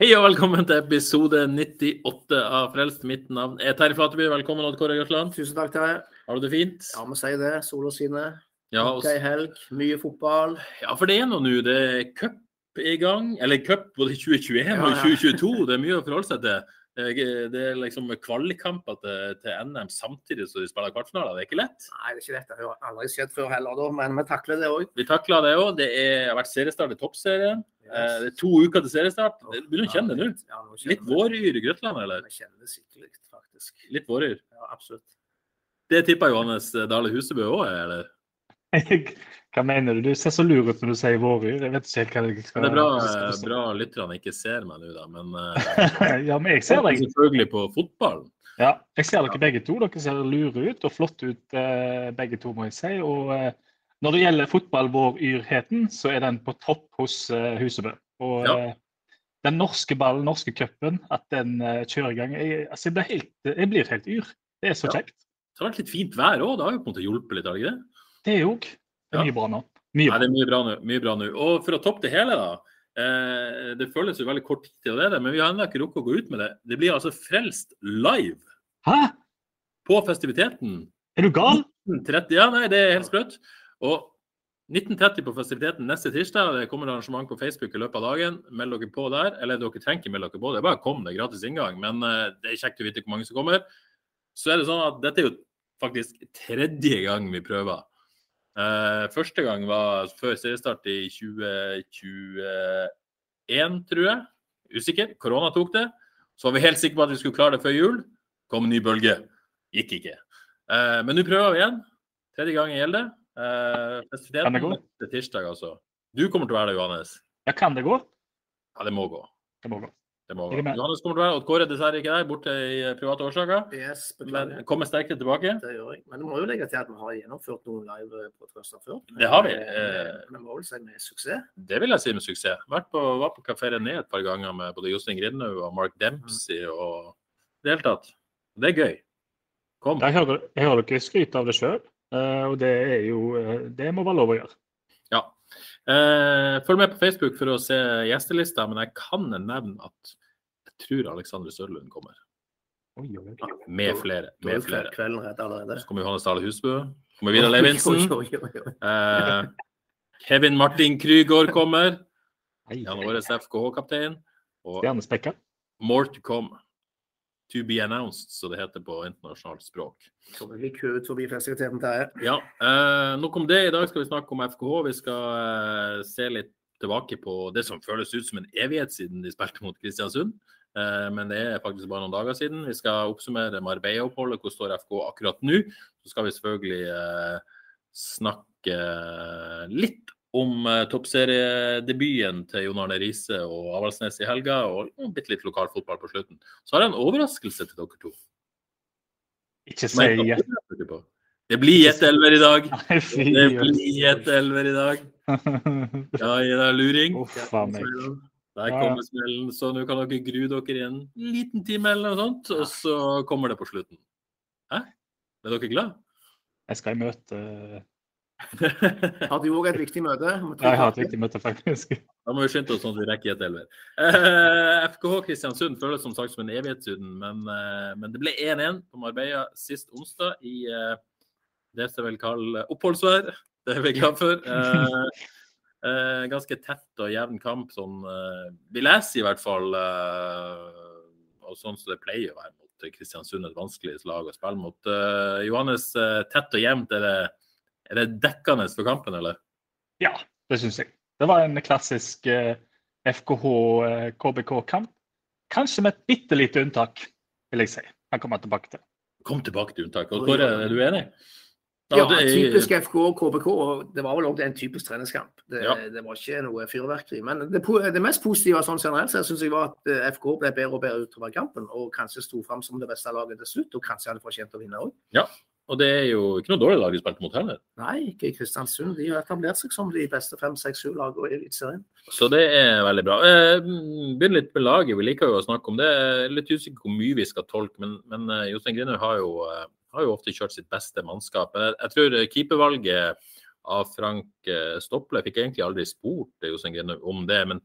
Hei og velkommen til episode 98 av Frelst. Mitt navn er Terje Flateby. Velkommen, Odd Kåre Grøtland. Tusen takk, Terje. Har du det fint? Ja, vi sier det. Sol og sine. Ja, Ok, og- helg. Mye fotball. ja, for det er nå nå. Det er cup i gang. Eller cup både 2021 Ja, og 2022. Det er mye å forholde seg til. Det er liksom kvalikkamper til, til NM samtidig som de spiller kvartfinaler. Det er ikke lett. Nei, det er ikke lett. Det har aldri skjedd før heller, da. Men vi takler det òg. Vi takler det òg. Det er, har vært seriestart i toppserien. Yes. Det er to uker til seriestart. Det Begynner å kjenne det nå. Ja, nå Litt våryr i Grøtland, eller? Vi kjenner det skikkelig, faktisk. Litt våryr. Ja, absolutt. Det tipper Johannes Dale Husebø òg, eller? Hva mener du? Du ser så lur ut når du sier våryr. Jeg vet ikke helt hva jeg skal Det er bra, hva bra lytterne ikke ser meg nå, da. Men eh. Ja, men jeg ser deg. selvfølgelig på fotballen. Ja, jeg ser dere begge to. Dere ser lure ut og flotte ut, eh, begge to, må jeg si. Og eh, når det gjelder fotballvåryrheten, så er den på topp hos eh, Husebø. Og Ja. eh, den norske ballen, norske cupen, at den eh, kjører i gang jeg, altså, jeg, blir helt, jeg blir helt yr. Det er så Ja. kjekt. Det har vært litt fint vær òg. Det har jo på en måte hjulpet litt, har det ikke det? Det òg. Det er mye bra nå. Mye bra. det er mye bra nå. Mye bra nå. Og for å toppe det hele, da. Eh, det føles jo veldig kort tid til, det men vi har ennå ikke rukket å gå ut med det. Det blir altså Frelst live Hæ? på festiviteten. Er du gal? 1930, ja, nei, det er helt sprøtt. Og 1930 på festiviteten neste tirsdag. Det kommer arrangement på Facebook i løpet av dagen. Meld dere på der. Eller dere trenger ikke melde dere på, det er bare å komme, det er gratis inngang. Men eh, det er kjekt å vite hvor mange som kommer. Så er det sånn at dette er jo faktisk tredje gang vi prøver. Eh, første gang var før seriestart i 2021, tror jeg. Usikker. Korona tok det. Så var vi helt sikre på at vi skulle klare det før jul. Kom en ny bølge. Gikk ikke. Eh, men nå prøver vi igjen. Tredje gangen gjelder det. Eh, Kan det festiviteten gå? tirsdag, altså. Du kommer til å være der, Johannes. Ja, kan det gå? Ja, det må gå. Det må gå. Det må med. Johannes kommer til å være Odd Kåre er dessverre ikke der, borte i eh, private årsaker. Yes, Men kommer sterkere tilbake. Det gjør jeg. Men du må jo legge til at vi har gjennomført noen live-podkaster før. Det har vi. Eh, Men det må vel si med suksess. Det vil jeg si med suksess. Vært på, var på Kafé René et par ganger med både Jostein Grindhaug og Mark Dempsey og deltatt. det. Det er gøy. Kom. Jeg hører, jeg hører dere skryte av det sjøl, og det er jo eh, Det må være lov å gjøre. Ja. Eh, følg med på Facebook for å se gjestelista, men jeg kan nevne at tror Alexander Sørlund kommer. Oi, oi, oi. Med flere. Er Med flere. kvelden rett allerede. Så kommer Johannes Dale Husbø. Kommer Vidar Levinsen. Oi, oi, oi, oi. Eh, Kevin Martin Krygård kommer. Han er vår FKH-kaptein. Og Stjernespekka. more to come. To be announced, som det heter på internasjonalt språk. Kommer vi kø ut forbi festiviteten, Terje. Ja, eh, nok om det. I dag skal vi snakke om FKH. Vi skal eh, se litt tilbake på det som føles ut som en evighet siden de spilte mot Kristiansund. Eh, men det er faktisk bare noen dager siden. Vi skal oppsummere Marbella-oppholdet. Hvor står FK akkurat nå? Så skal vi selvfølgelig eh, snakke litt om eh, toppseriedebuten til Jon Arne Riise og Avaldsnes i helga, og bitte litt lokalfotball på slutten. Så har jeg en overraskelse til dere to. Ikke si på. Det blir et elver i dag. Det blir ett elver i dag. Ja, gi deg luring. Uff a meg. Der kommer smellen, så nå kan dere grue dere i en liten time eller noe sånt, og så kommer det på slutten. Hæ? Er dere glad? Jeg skal i møte hadde jo òg et viktig møte? Jeg har et viktig møte, faktisk. Da må vi skynde oss sånn at vi rekker et elver. Eh, FKH Kristiansund føles som sagt som en evighet siden, men, eh, men det ble 1-1 på Marbella sist onsdag i eh, det som jeg vil kalle oppholdsvær. Det er vi glad for. Eh, eh, ganske tett og jevn kamp, sånn eh, vil jeg si i hvert fall. Eh, og sånn som det pleier å være mot Kristiansund, et vanskelig lag å spille mot. Eh, Johannes, eh, tett og jevnt, er det, er det dekkende for kampen, eller? Ja, det syns jeg. Det var en klassisk eh, FKH-KBK-kamp. Kanskje med et bitte lite unntak, vil jeg si. Jeg kommer tilbake til. Kom tilbake til unntak. Og Kåre, er du enig? Ja, typisk FK og KBK. og Det var vel òg en typisk treningskamp. Det, Ja. det var ikke noe fyrverkeri. Men det, det mest positive sånn generelt sett synes jeg var at eh, FK ble bedre og bedre utover kampen, og kanskje sto fram som det beste laget til slutt, og kanskje hadde fortjent å vinne òg. Og det er jo ikke noe dårlig lag de spilte mot heller. Nei, ikke i Kristiansund. De har etablert seg som de beste fem, seks, sju lagene i Eliteserien. Så det er veldig bra. Eh, Begynn litt med laget. Vi liker jo å snakke om det. Litt usikker hvor mye vi skal tolke, men, men eh, Jostein Grinhaug har, jo, har jo ofte kjørt sitt beste mannskap. Jeg, jeg tror eh, keepervalget av Frank eh, Stopple fikk egentlig aldri spurt Jostein Grinhaug om det. men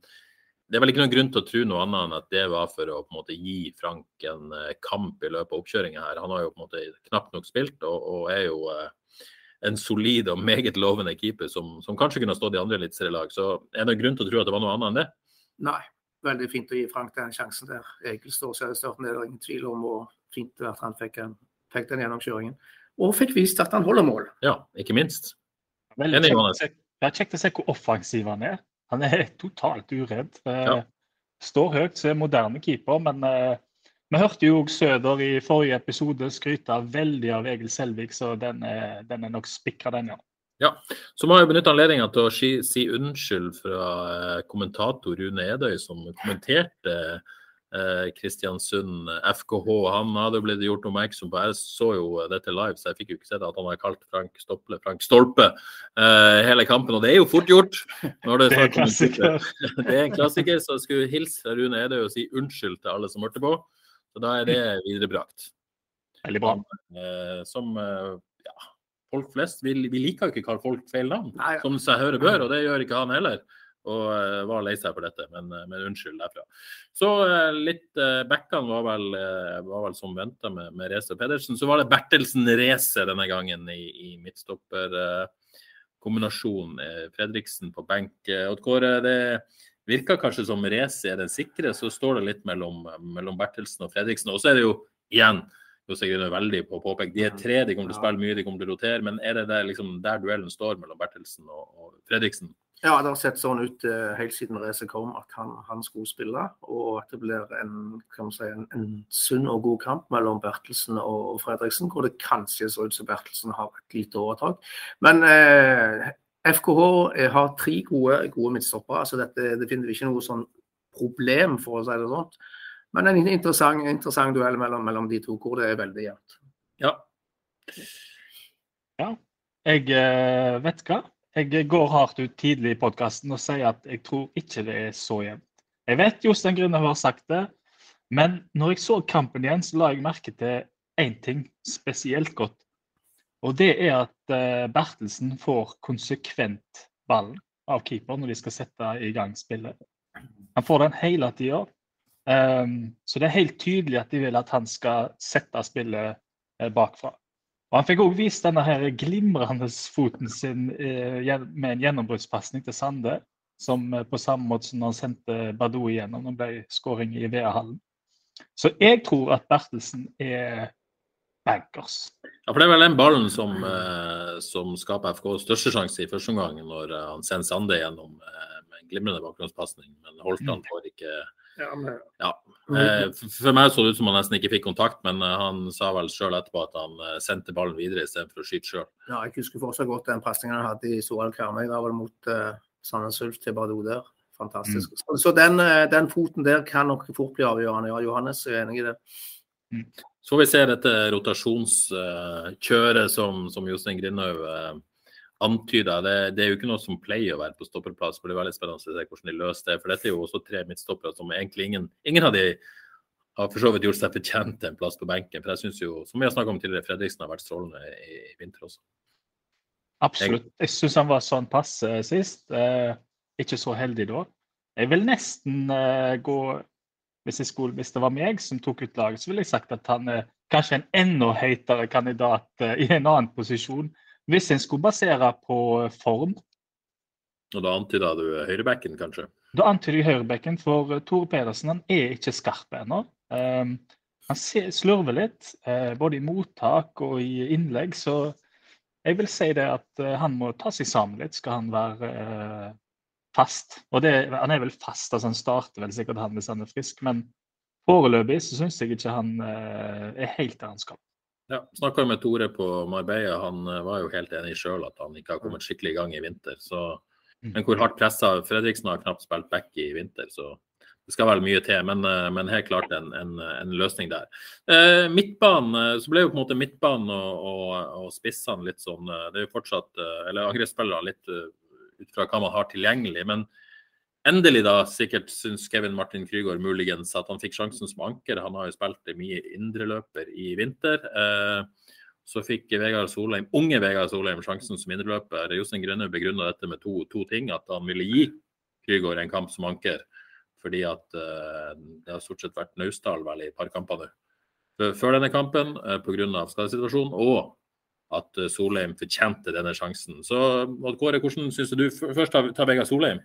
det er vel ikke noen grunn til å tro noe annet enn at det var for å på en måte gi Frank en eh, kamp i løpet av oppkjøringa her. Han har jo på en måte knapt nok spilt og, og er jo eh, en solid og meget lovende keeper som, som kanskje kunne ha stått i andre eliteserielag. Så er det noen grunn til å tro at det var noe annet enn det? Nei, veldig fint å gi Frank den sjansen der. Egil står seg i starten, det er ingen tvil om. Og fint at han fikk, en, fikk den gjennomkjøringen. Og fikk vist at han holder mål. Ja, ikke minst. Veldig Enig, kjekt, å Johannes. se- ja, kjekt å se hvor offensiv han er. Han er totalt uredd. Eh, Ja. Står høyt, så er moderne keeper. Men uh, vi hørte jo Søder i forrige episode skryte veldig av Egil Selvik, så den er, den er nok spikra, den, ja. Så må jeg benytte anledningen til å si, si unnskyld fra eh, kommentator Rune Edøy, som kommenterte eh, Kristiansund FKH. Han hadde blitt gjort oppmerksom på Jeg så jo dette live, så jeg fikk jo ikke sett at han har kalt Frank Stople Frank Stolpe eh, hele kampen. Og det er jo fort gjort. Når det, Det er en klassiker. det er en klassiker, så jeg skulle hilse fra Rune Edøy og si unnskyld til alle som hørte på. Så da er det viderebrakt. Veldig bra. Eh, som eh, ja, folk flest vi, vi liker jo ikke å kalle folk feil navn, Nei, som seg hører bør, og det gjør ikke han heller. Og eh, var lei seg for dette, men, eh, men unnskyld derfra. Så eh, litt Bekkene var vel, var vel som venta med, med Reze og Pedersen. Så var det Bertelsen Reze denne gangen i, i midtstopperkombinasjonen. Fredriksen på benk. Odd Kåre, det virker kanskje som Reze er den sikre, så står det litt mellom, mellom Bertelsen og Fredriksen. Og så er det jo igjen Jostein Grüner veldig på å påpeke. De er tre, de kommer til å spille mye, de kommer til å rotere. Men er det der, liksom, der duellen står mellom Bertelsen og, og Fredriksen? Ja, det har sett sånn ut eh, helt siden racet kom at han, han skulle spille. Og at det blir en, si, en, en sunn og god kamp mellom Bertelsen og, Fredriksen, hvor det kanskje ser ut som Bertelsen har et lite overtak. Men eh, FKH er- har tre gode, gode midtstoppere. så dette, Det finner vi ikke noe sånn problem, for å si det sånn. Men en interessant, interessant duell mellom, mellom de to, hvor det er veldig jevnt. Ja. Jeg eh, vet hva. Jeg går hardt ut tidlig i podkasten og sier at jeg tror ikke det er så jevnt. Jeg vet Jostein Grüner har sagt det, men når jeg så kampen igjen, så la jeg merke til én ting spesielt godt. Og det er at eh, Bertelsen får konsekvent ballen av keeper når de skal sette i gang spillet. Han får den hele tida. Um, så det er helt tydelig at de vil at han skal sette spillet eh, bakfra. Og Han fikk òg vist denne her glimrende foten sin eh, med en gjennombruddspasning til Sande. Som eh, på samme måte som han sendte Badou igjennom, det ble skåring i VEA-hallen. Så jeg tror at Bertelsen er bankers. Ja, for Det er vel den ballen som, eh, som skaper FK største sjanse i første omgang, når han sender Sande gjennom med en glimrende bakgrunnspasning. Men Holtan får ikke Ja, men, Ja. Eh, for- meg så det ut som han nesten ikke fikk kontakt, men eh, han sa vel sjøl etterpå at han eh, sendte ballen videre istedenfor å skyte sjøl. ja, jeg husker fortsatt godt den pasningen han hadde i Soral Karmøy. Da var det mot uh, Sandnes Ulf til Badou der. Fantastisk. Så, så den, den foten der kan nok fort bli avgjørende. Ja, Johannes er enig i det. Så får vi se dette rotasjonskjøret som, som Jostein Grindhaug antyda. Det, det er jo ikke noe som pleier å være på stopperplass. Det er veldig spennende å se hvordan de løser det. For dette er jo også tre midtstoppere som egentlig ingen, ingen av de har for så vidt gjort seg fortjent en plass på benken. For jeg syns jo, som vi har snakka om tidligere, Fredriksen har vært strålende i, vinter også. Absolutt. Jeg syns han var sånn passe sist. Eh, ikke så heldig da. Jeg vil nesten eh, gå hvis, skulle, hvis det var meg som tok ut laget, så ville jeg sagt at han er kanskje en enda høytere kandidat eh, i en annen posisjon. Hvis en skulle basere på form. Og da antyda du høyrebacken, kanskje? Da antyder jeg høyrebekken, for eh, Tore Pedersen han er ikke skarp ennå. Um, han slurver litt, eh, både i mottak og i innlegg. Så jeg vil si det at eh, han må ta seg sammen litt, skal han være eh, fast. Og det, han er vel fast, altså han starter vel sikkert han hvis han er frisk, men foreløpig så syns jeg ikke han eh, er helt der han skal. Ja, Snakka med Tore på Marbella, han eh, var jo helt enig sjøl at han ikke har kommet skikkelig i gang i vinter. Så, Mm. men hvor hardt pressa Fredriksen har knapt spilt back i vinter, så det skal vel mye til. Men, eh, men helt klart en, en, en løsning der. Eh, midtbanen, eh, så ble jo på en måte midtbanen og, og, og spissene litt sånn Det er jo fortsatt Eller angrepsspillere litt ut fra hva man har tilgjengelig. men Endelig, da, sikkert syns Kevin Martin Krygård muligens at han fikk sjansen som anker. Han har jo spilt mye indreløper i vinter. Eh, så fikk Vegard Solheim, unge Vegard Solheim sjansen som indreløper. Jostein Grønne begrunna dette med to, to, ting. At han ville gi Krygård en kamp som anker. Fordi at eh, det har stort sett vært Naustdal vel i et par kamper. Før denne kampen eh, pga. skadesituasjonen. Og at Solheim fortjente denne sjansen. Så Kåre, hvordan syns du Først tar ta Vegard Solheim.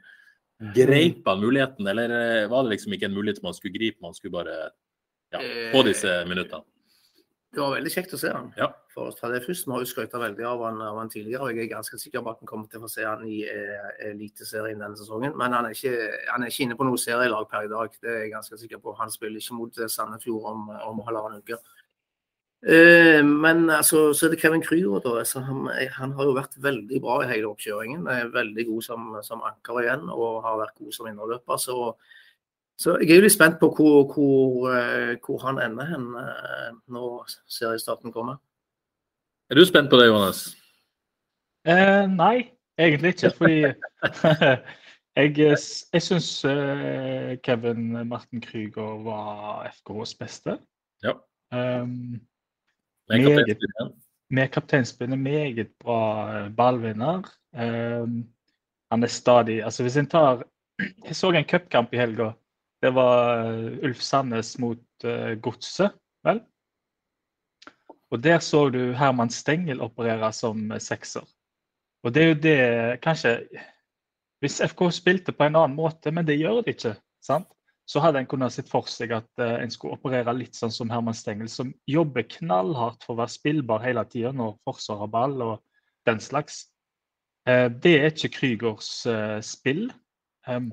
Greip han muligheten, eller eh, var det liksom ikke en mulighet man skulle gripe, man skulle bare ja, få disse minuttene? Det var veldig kjekt å se han. Ja. For å ta det først, Vi har jo skrøt veldig av han, av han tidligere, og jeg er ganske sikker på at vi kommer til å få se han i eh, Eliteserien denne sesongen. Men han er, ikke, han er ikke inne på noe serielag per i dag, det er jeg ganske sikker på. Han spiller ikke mot eh, Sandefjord om, om halvannen uke. Eh, men altså, så er det Kevin Krüger. da, altså, han, han, har jo vært veldig bra i hele oppkjøringen. Er veldig god som, som anker igjen, og har vært god som innerløper. Så så jeg er jo litt spent på hvor, hvor, eh, hvor han ender hen eh, når seriestarten kommer. Er du spent på det, Johannes? Eh, nei, egentlig ikke. Fordi jeg, jeg syns Kevin Martin Krüger var FKHs beste. Ja. Um, Med kapteinspillet. med kapteinspillet, meget bra eh, ballvinner. Um, han er stadig Altså, hvis en tar Jeg så en cupkamp i helga. Det var eh, Ulf Sandnes mot uh, Godset, vel? Og der så du Herman Stengel operere som sekser. Og det er jo det Kanskje Hvis FK spilte på en annen måte, men det gjør det ikke, sant? Så hadde en kunnet sett for seg at uh, en skulle operere litt sånn som Herman Stengel, som jobber knallhardt for å være spillbar hele tida når forsvar har ball og den slags. Uh, det er ikke Krygers uh, spill. Um,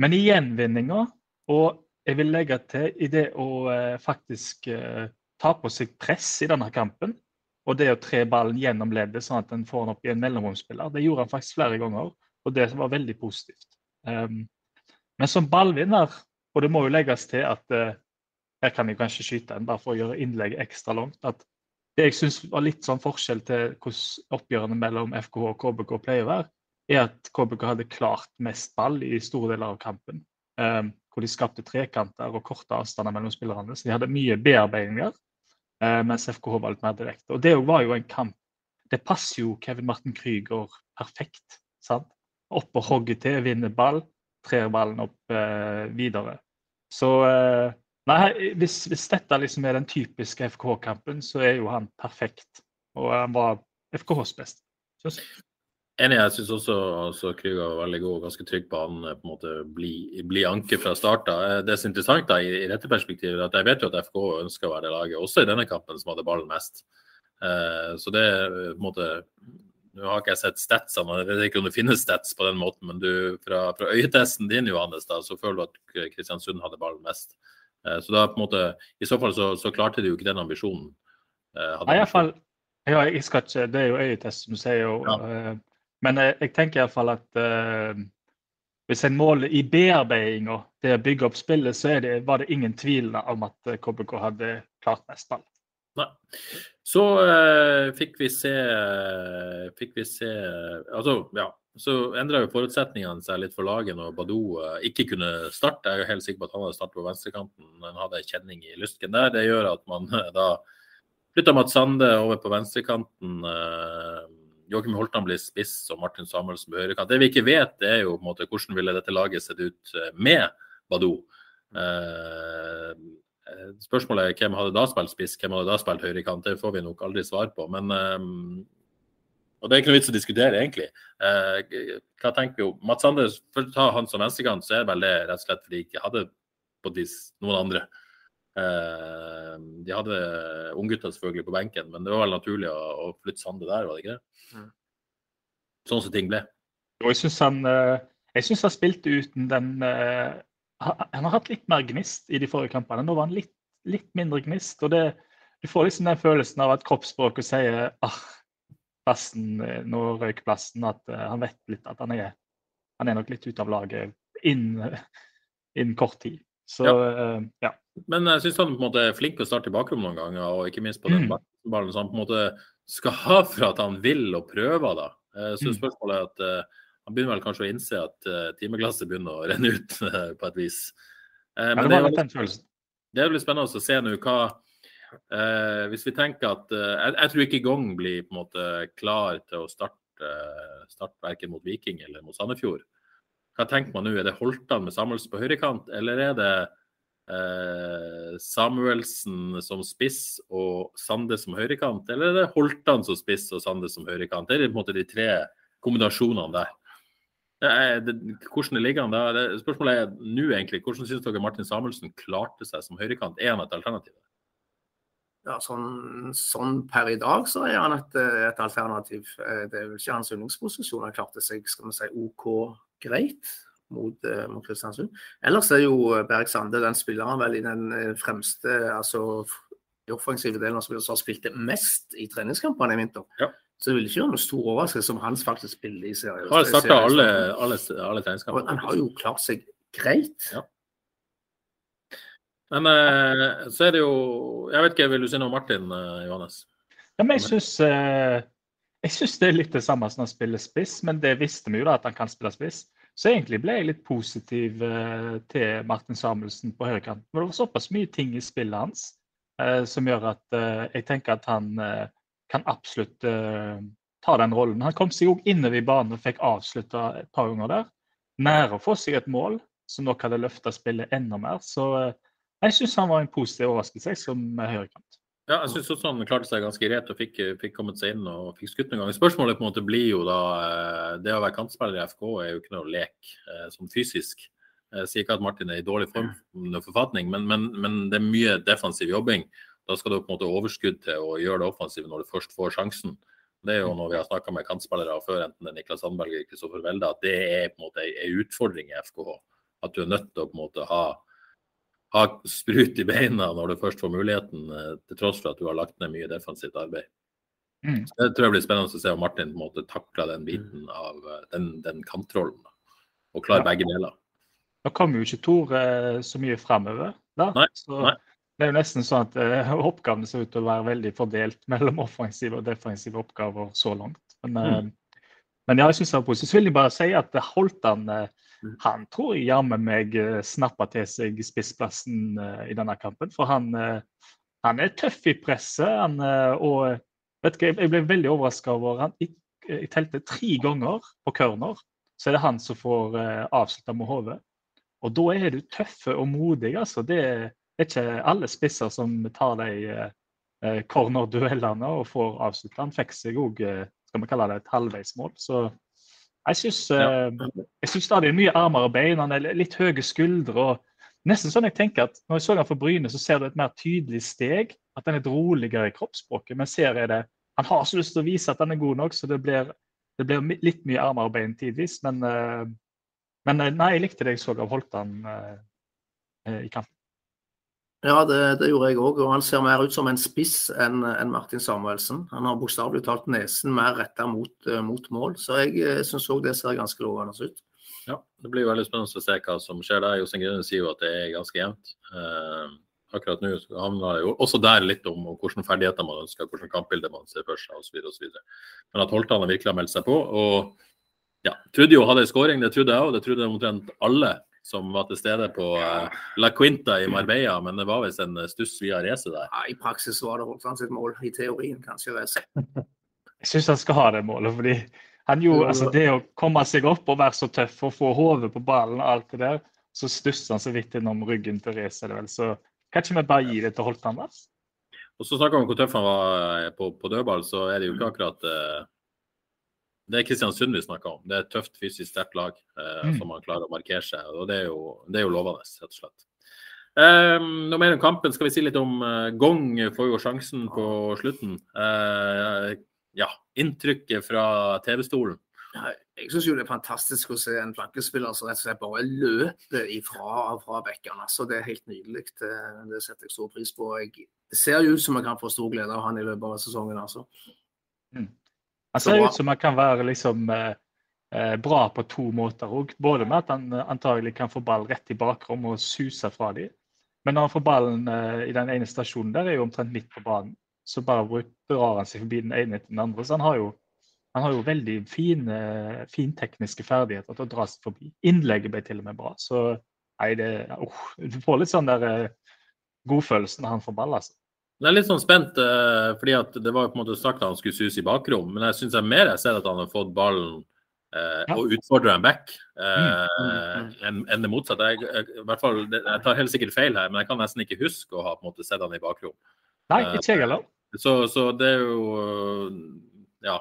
men i gjenvinninga og jeg vil legge til i det å eh, faktisk eh, ta på seg press i denne kampen. Og det å tre ballen gjennom leddet sånn at en får den opp i en mellomromsspiller. Det gjorde han faktisk flere ganger, og det var veldig positivt. Um, men som ballvinner, og det må jo legges til at uh, her kan jeg kanskje skyte en bare for å gjøre innlegget ekstra langt. at Det jeg syns var litt sånn forskjell til hvordan oppgjørene mellom FKH og KBK pleier å være, er at KBK hadde klart mest ball i store deler av kampen. Um, hvor de skapte trekanter og korte avstander mellom spillerne. Så de hadde mye bearbeidinger, eh, mens FKH var litt mer direkte. Og det var jo en kamp Det passer jo Kevin Martin Krüger perfekt. sant? Opp og hogger til, vinner ball, trer ballen opp eh, videre. Så eh, Nei, hvis, hvis, dette liksom er den typiske FKH-kampen, så er jo han perfekt. Og han var FKHs beste. Enig, jeg syns også altså, Krüger var veldig god og ganske trygg på han på en måte bli, bli anker fra start. Det som er interessant da, i, i dette perspektivet, at jeg vet jo at FK ønsker å være det laget, også i denne kampen, som hadde ballen mest. Eh, så det på en måte Nå har ikke jeg sett statsene, jeg vet ikke om det finnes stats på den måten, men du, fra, fra øyetesten din, Johannes, da, så føler du at Kristiansund hadde ballen mest. Eh, så da på en måte, i så fall så, så klarte de jo ikke den ambisjonen. Eh, Nei, iallfall, ja, jeg skal ikke, Det er jo øyetest, som sier. jo, ja. Eh, men jeg, jeg tenker iallfall at uh, hvis en måler i bearbeidinga, det å bygge opp spillet, så det, var det ingen tvil om at KBK hadde klart mest ball. Nei. Så uh, fikk vi se Fikk vi se Altså, ja. Så endra jo forutsetningene seg litt for laget når Badou uh, ikke kunne starte. Jeg er jo helt sikker på at han hadde startet på venstrekanten. Han hadde kjenning i lystken der. Det gjør at man da flytta Mats Sande over på venstrekanten. Uh, Joakim Holtan blir spiss og Martin Samuelsen på høyrekant. Det vi ikke vet, det er jo på en måte hvordan ville dette laget sett ut med Badou. Eh, spørsmålet er hvem hadde da spilt spiss, hvem hadde da spilt høyrekant. Det får vi nok aldri svar på. Men, eh, og det er ikke noe vits å diskutere, egentlig. Eh, hva tenker vi om Mats Anders, for å ta han som venstrekant, så er vel det rett og slett fordi de ikke hadde på vis noen andre. Uh, de hadde unggutta selvfølgelig på benken, men det var vel naturlig å, å flytte Sande der, var det ikke det? Mm. Sånn som ting ble. Jeg syns han, uh, han, spilte uten den uh, han har hatt litt mer gnist i de forrige kampene. Nå var han litt, litt mindre gnist. og det, Du får liksom den følelsen av at kroppsspråket sier ah, plassen, eh, nå røyk plassen, at uh, han vet litt at han er, han er nok litt ute av laget innen inn kort tid. Så ja. Uh, ja. Men jeg syns han på en måte er flink til å starte i bakrom noen ganger, og ikke minst på den mm. ballen. Så han på en måte skal ha for at han vil og prøver, da. Så mm. spørsmålet er at uh, han begynner vel kanskje å innse at uh, timeglasset begynner å renne ut uh, på et vis. Uh, men det, er veldig, det er litt spennende å se nå hva Hvis vi tenker at jeg, jeg, tror ikke Gong blir på en måte klar til å starte, starte verken mot Viking eller mot Sandefjord. Hva tenker man nå? Er det Holtan med Samuelsen på høyrekant, eller er det Samuelsen som spiss og Sande som høyrekant, eller er det Holtan som spiss og Sande som høyrekant? Det er på en måte de tre kombinasjonene der. Det, hvordan det ligger an da? Det, spørsmålet er nå egentlig, hvordan syns dere Martin Samuelsen klarte seg som høyrekant? Er han et alternativ? Ja, sånn, sånn, per i dag så er han et, et, alternativ. Eh, det er vel ikke hans yndlingsposisjon. Han klarte seg skal vi si, OK greit mot, uh, mot Kristiansund. Ellers er jo Berg Sande den spilleren vel i den eh, fremste altså i offensive delen av spillet som har spilt det mest i treningskampene i vinter. Ja. Så det vil ikke være noen stor overraskelse om Hans faktisk spiller i serien. Har starta alle, alle, alle tegnskapene. Han har jo klart seg greit. Ja. Men eh, så er det jo Jeg vet ikke, vil du si noe om Martin, eh, Johannes? Ja, men jeg syns eh, jeg det er litt det samme som å spille spiss, men det visste vi jo da at han kan spille spiss. Så egentlig ble jeg litt positiv eh, til Martin Samuelsen på høyrekant. Men det var såpass mye ting i spillet hans eh, som gjør at eh, jeg tenker at han kan absolutt uh, ta den rollen. Han kom seg òg innover i banen og fikk avslutta et par ganger der. Nære å få seg et mål som nok hadde løfta spillet enda mer. Så uh, jeg syns han var en positiv overraskelse som høyrekant. Ja, jeg syns også han klarte seg ganske greit og fikk, fikk, kommet seg inn og fikk skutt noen ganger. Spørsmålet på en måte blir jo da eh, Det å være kantspiller i FK er jo ikke noe lek sånn fysisk. Jeg sier ikke at Martin er i dårlig form, forfatning, men, men, men det er mye defensiv jobbing. Da skal du på en måte overskudd til å gjøre det offensive når du først får sjansen. Det er jo når vi har snakka med kantspillere før, enten det er Niklas Sandberg eller Kristoffer Welde, at det er på en måte en utfordring i FKH. At du er nødt til å på en måte ha, ha sprut i beina når du først får muligheten, eh, til tross for at du har lagt ned mye defensivt arbeid. Mm. Det tror jeg blir spennende å se om Martin på en måte takler den biten av eh, den, den kantrollen. Og klarer ja. begge deler. Nå kommer jo ikke Tor eh, så mye framover. Nei, så nei. Det er jo nesten sånn at uh, oppgavene ser ut til å være veldig fordelt mellom offensive og defensive oppgaver så langt. Men, uh, men ja, jeg synes det var positivt. Så vil jeg bare si at Holtan uh, han tror jeg jammen meg snappa til seg spissplassen i denne kampen. For han, han er tøff i presset. Han, og vet du, jeg ble veldig overraska over han jeg, jeg telte tre ganger på corner. Så er det han som får avslutta med hodet. Og da er du tøffe og modig, altså. Det er det er ikke alle spisser som tar de eh, cornerduellene og får avslutta. Han fikk seg òg, eh, skal vi kalle det, et halvveismål. Så jeg syns, eh, jeg syns stadig mye armer og bein. Han er litt høye skuldre. og Nesten sånn jeg tenker at Når jeg så han for Bryne, så ser du et mer tydelig steg. At han er litt roligere i kroppsspråket. Men ser jeg det Han har så lyst til å vise at han er god nok, så det blir, det blir litt mye armer og bein tidvis. Men, men nei, jeg likte det jeg så av Holtan i kampen. Ja, det, det gjorde jeg òg. Og han ser mer ut som en spiss enn en Martin Samuelsen. Han har bokstavelig talt nesen mer retta mot, uh, mot, mål. Så jeg uh, syns òg det ser ganske lovende ut. Ja, det blir veldig spennende å se hva som skjer der. Jostein Grine sier jo at det er ganske jevnt. Uh, akkurat nå handler det jo også der litt om, om hvilke ferdigheter man ønsker, hvilke kampbilder man ser for seg osv. Men at Holtan virkelig har meldt seg på. og ja, trodde jo hadde en skåring, det trodde jeg òg. Det trodde omtrent alle som var til stede på ja. La Quinta i Marbella, men det var visst en eh, stuss via racet der. Ja, I praksis var det Holtan sitt mål, i teorien kanskje. Jeg syns han skal ha det målet, fordi han gjorde, altså det å komme seg opp og være så tøff og få hodet på ballen og alt det der, så stusser han så vidt innom ryggen til Race, det vel. Så kan ikke vi bare gi det til Holtan? Da? Og så snakker vi om hvor tøff han var eh, på, på dødball, så er det jo ikke akkurat uh, det er Kristiansund vi snakker om. Det er et tøft, fysisk sterkt lag eh, mm. som man klarer å markere seg. og Det er jo, det er jo lovende, rett og slett. Um, noe mer om kampen skal vi si litt om. Uh, Gong får jo sjansen på slutten. Uh, ja, inntrykket fra TV-stolen. Jeg syns jo det er fantastisk å se en flankespiller som rett og slett bare løper ifra fra bekkene. Altså, det er helt nydelig. Det, det setter jeg stor pris på. Jeg, det ser jo ut som jeg kan få stor glede av han i løpet av sesongen. altså. Han ser ut som han kan være liksom eh, eh, bra på to måter òg. Både med at han eh, antagelig kan få ball rett i bakrom og suse fra dem. Men når han får ballen eh, i den ene stasjonen der, er jo omtrent midt på banen. Så bare drar han seg forbi den ene etter den andre. Så han har jo, han har jo veldig fine, fintekniske ferdigheter til å dra seg forbi. Innlegget ble til og med bra. Så nei, det oh, Du får litt sånn der eh, godfølelse når han får ball, altså. Jeg er litt sånn spent, eh, fordi at det var jo på en måte sagt at han skulle suse i bakrom. Men jeg syns mer jeg ser at han har fått ballen eh, Ja. og utfordra en back eh, Mm, enn enn det motsatte. Jeg, jeg, fall, jeg tar helt sikkert feil her, men jeg kan nesten ikke huske å ha på en måte sett han i bakrom. Nei, Eh, ikke jeg heller. Så, så det er jo øh, Ja.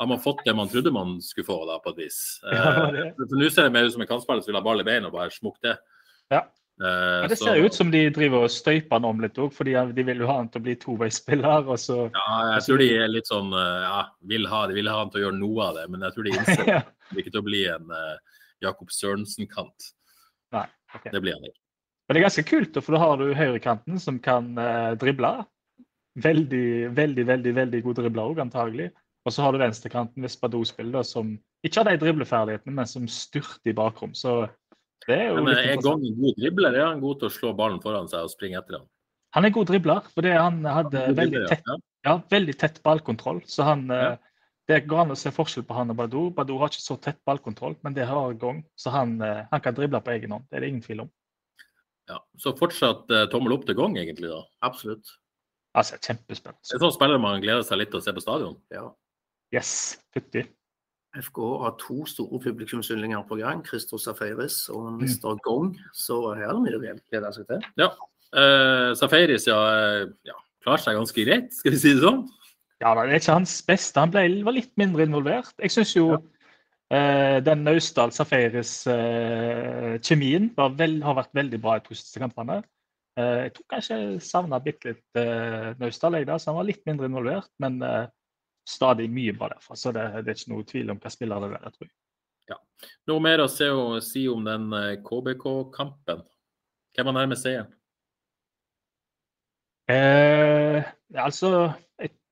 Har man fått det man trodde man skulle få, da, på et vis? Ja. Eh, for Nå ser det mer ut som en kantspiller som vil ha ball i beina og bare smukke det. Ja. Eh, Men det så- ser jo ut som de driver og støyper han om litt òg, fordi de vil jo ha han til å bli toveispiller. Og så Ja, jeg tror de er litt sånn øh, Ja, vil ha, de vil ha han til å gjøre noe av det, men jeg tror de innser ja. det ikke til å bli en uh, Jakob Sørensen-kant. Nei. ok. Det blir han ikke. Men det er ganske kult, for da har du høyrekanten som kan uh, drible. Veldig, veldig, veldig veldig god dribler òg, antagelig. Og så har du venstrekanten ved Spadou-spiller, som ikke har de dribleferdighetene, men som styrter i bakrom. Så det er jo Men eh, er. En god dribler? Er han god til å slå ballen foran seg og springe etter ham? Han er god dribler, fordi han hadde han veldig dribler, tett, ja. ja, veldig tett ballkontroll. Så han eh, Ja. Det går an å se forskjell på han og Badou. Badou har ikke så tett ballkontroll, men det har Gong. Så han, eh, han kan drible på egen hånd. Det er det ingen tvil om. Ja. Så fortsatt eh, tommel opp til gang, egentlig, da. Absolutt. Altså, Det kjempespennende. er sånn spiller man gleder seg litt til å se på stadion. Ja. Yes, fytti. FK har to store publikumsyndlinger på gang. Christos Safaris og Mm. Mr. Gong. Så her er det mye å glede seg til. Ja. Uh, Safaris ja, eh, ja, klarer seg ganske greit, skal vi si det sånn. Ja, det er ikke hans beste. Han ble, var litt mindre involvert. Jeg syns jo eh, den Naustdal Safaris-kjemien har vært veldig bra i to siste kampene. Eh, jeg tror kanskje jeg savna bitte litt uh, Naustdal, jeg da, så han var litt mindre involvert. Men stadig mye bra derfra. Så det, det er ikke noe tvil om hva spiller det er, tror jeg. Noe mer å si om den eh, KBK-kampen? Hvem var nærmest seieren? Eh, altså,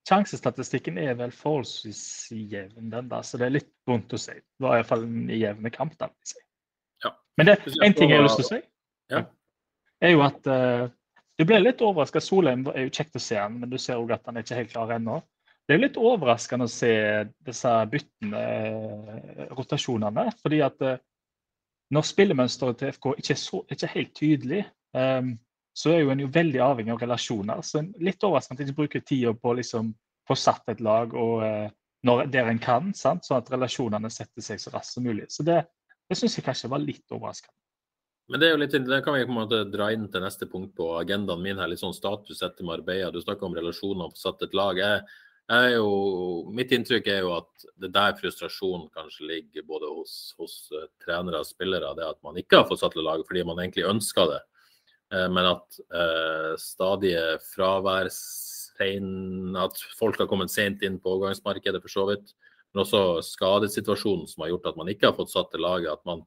Sjansestatistikken er vel forholdsvis jevn, den der, så det er litt vondt å si. Det var iallfall en jevn kamp. da, vil jeg si. Ja. Men det, en ting jeg har lyst til å si, Ja. er jo at uh, du ble litt overraska. Solheim er jo kjekt å se han, men du ser òg at han er ikke helt klar ennå. Det er litt overraskende å se disse byttene, eh, rotasjonene. fordi at eh, når spillemønsteret til FK ikke er, så, ikke er helt tydelig, um, så er jo en jo veldig avhengig av relasjoner. Så en- litt overraskende at ikke bruker tida på å liksom få satt et lag og, uh, når, der en kan, sant? sånn at relasjonene setter seg så raskt som mulig. Så det, det syns jeg kanskje var litt overraskende. Men det er jo litt, det kan vi på en måte dra inn til neste punkt på agendaen min her. Litt sånn status etter Marbella. Du snakker om relasjoner og få satt et lag. Jeg, jo, mitt inntrykk er jo at det der frustrasjonen kanskje ligger både hos, hos eh, trenere og spillere. Det at man ikke har fått satt til lag fordi man egentlig ønska det. Eh, men at eh, stadige fraværstegn, at folk har kommet sent inn på overgangsmarkedet for så vidt. Men også skadesituasjonen som har gjort at man ikke har fått satt til laget. at man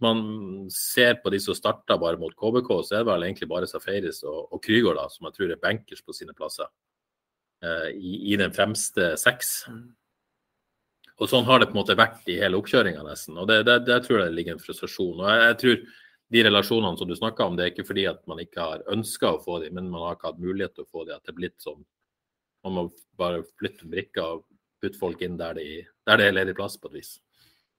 man ser på de som starta bare mot KBK, så er det vel egentlig bare Safaris og, og Krygård da, som jeg tror er bankers på sine plasser. Eh, i, I den fremste seks. Og sånn har det på en måte vært i hele oppkjøringa nesten. Og det, det, der tror jeg det ligger en frustrasjon. Og jeg, jeg tror de relasjonene som du snakka om, det er ikke fordi at man ikke har ønska å få dem, men man har ikke hatt mulighet til å få dem. At det er blitt sånn man må bare flytte brikker og putte folk inn der, de, der det er ledig plass, på et vis.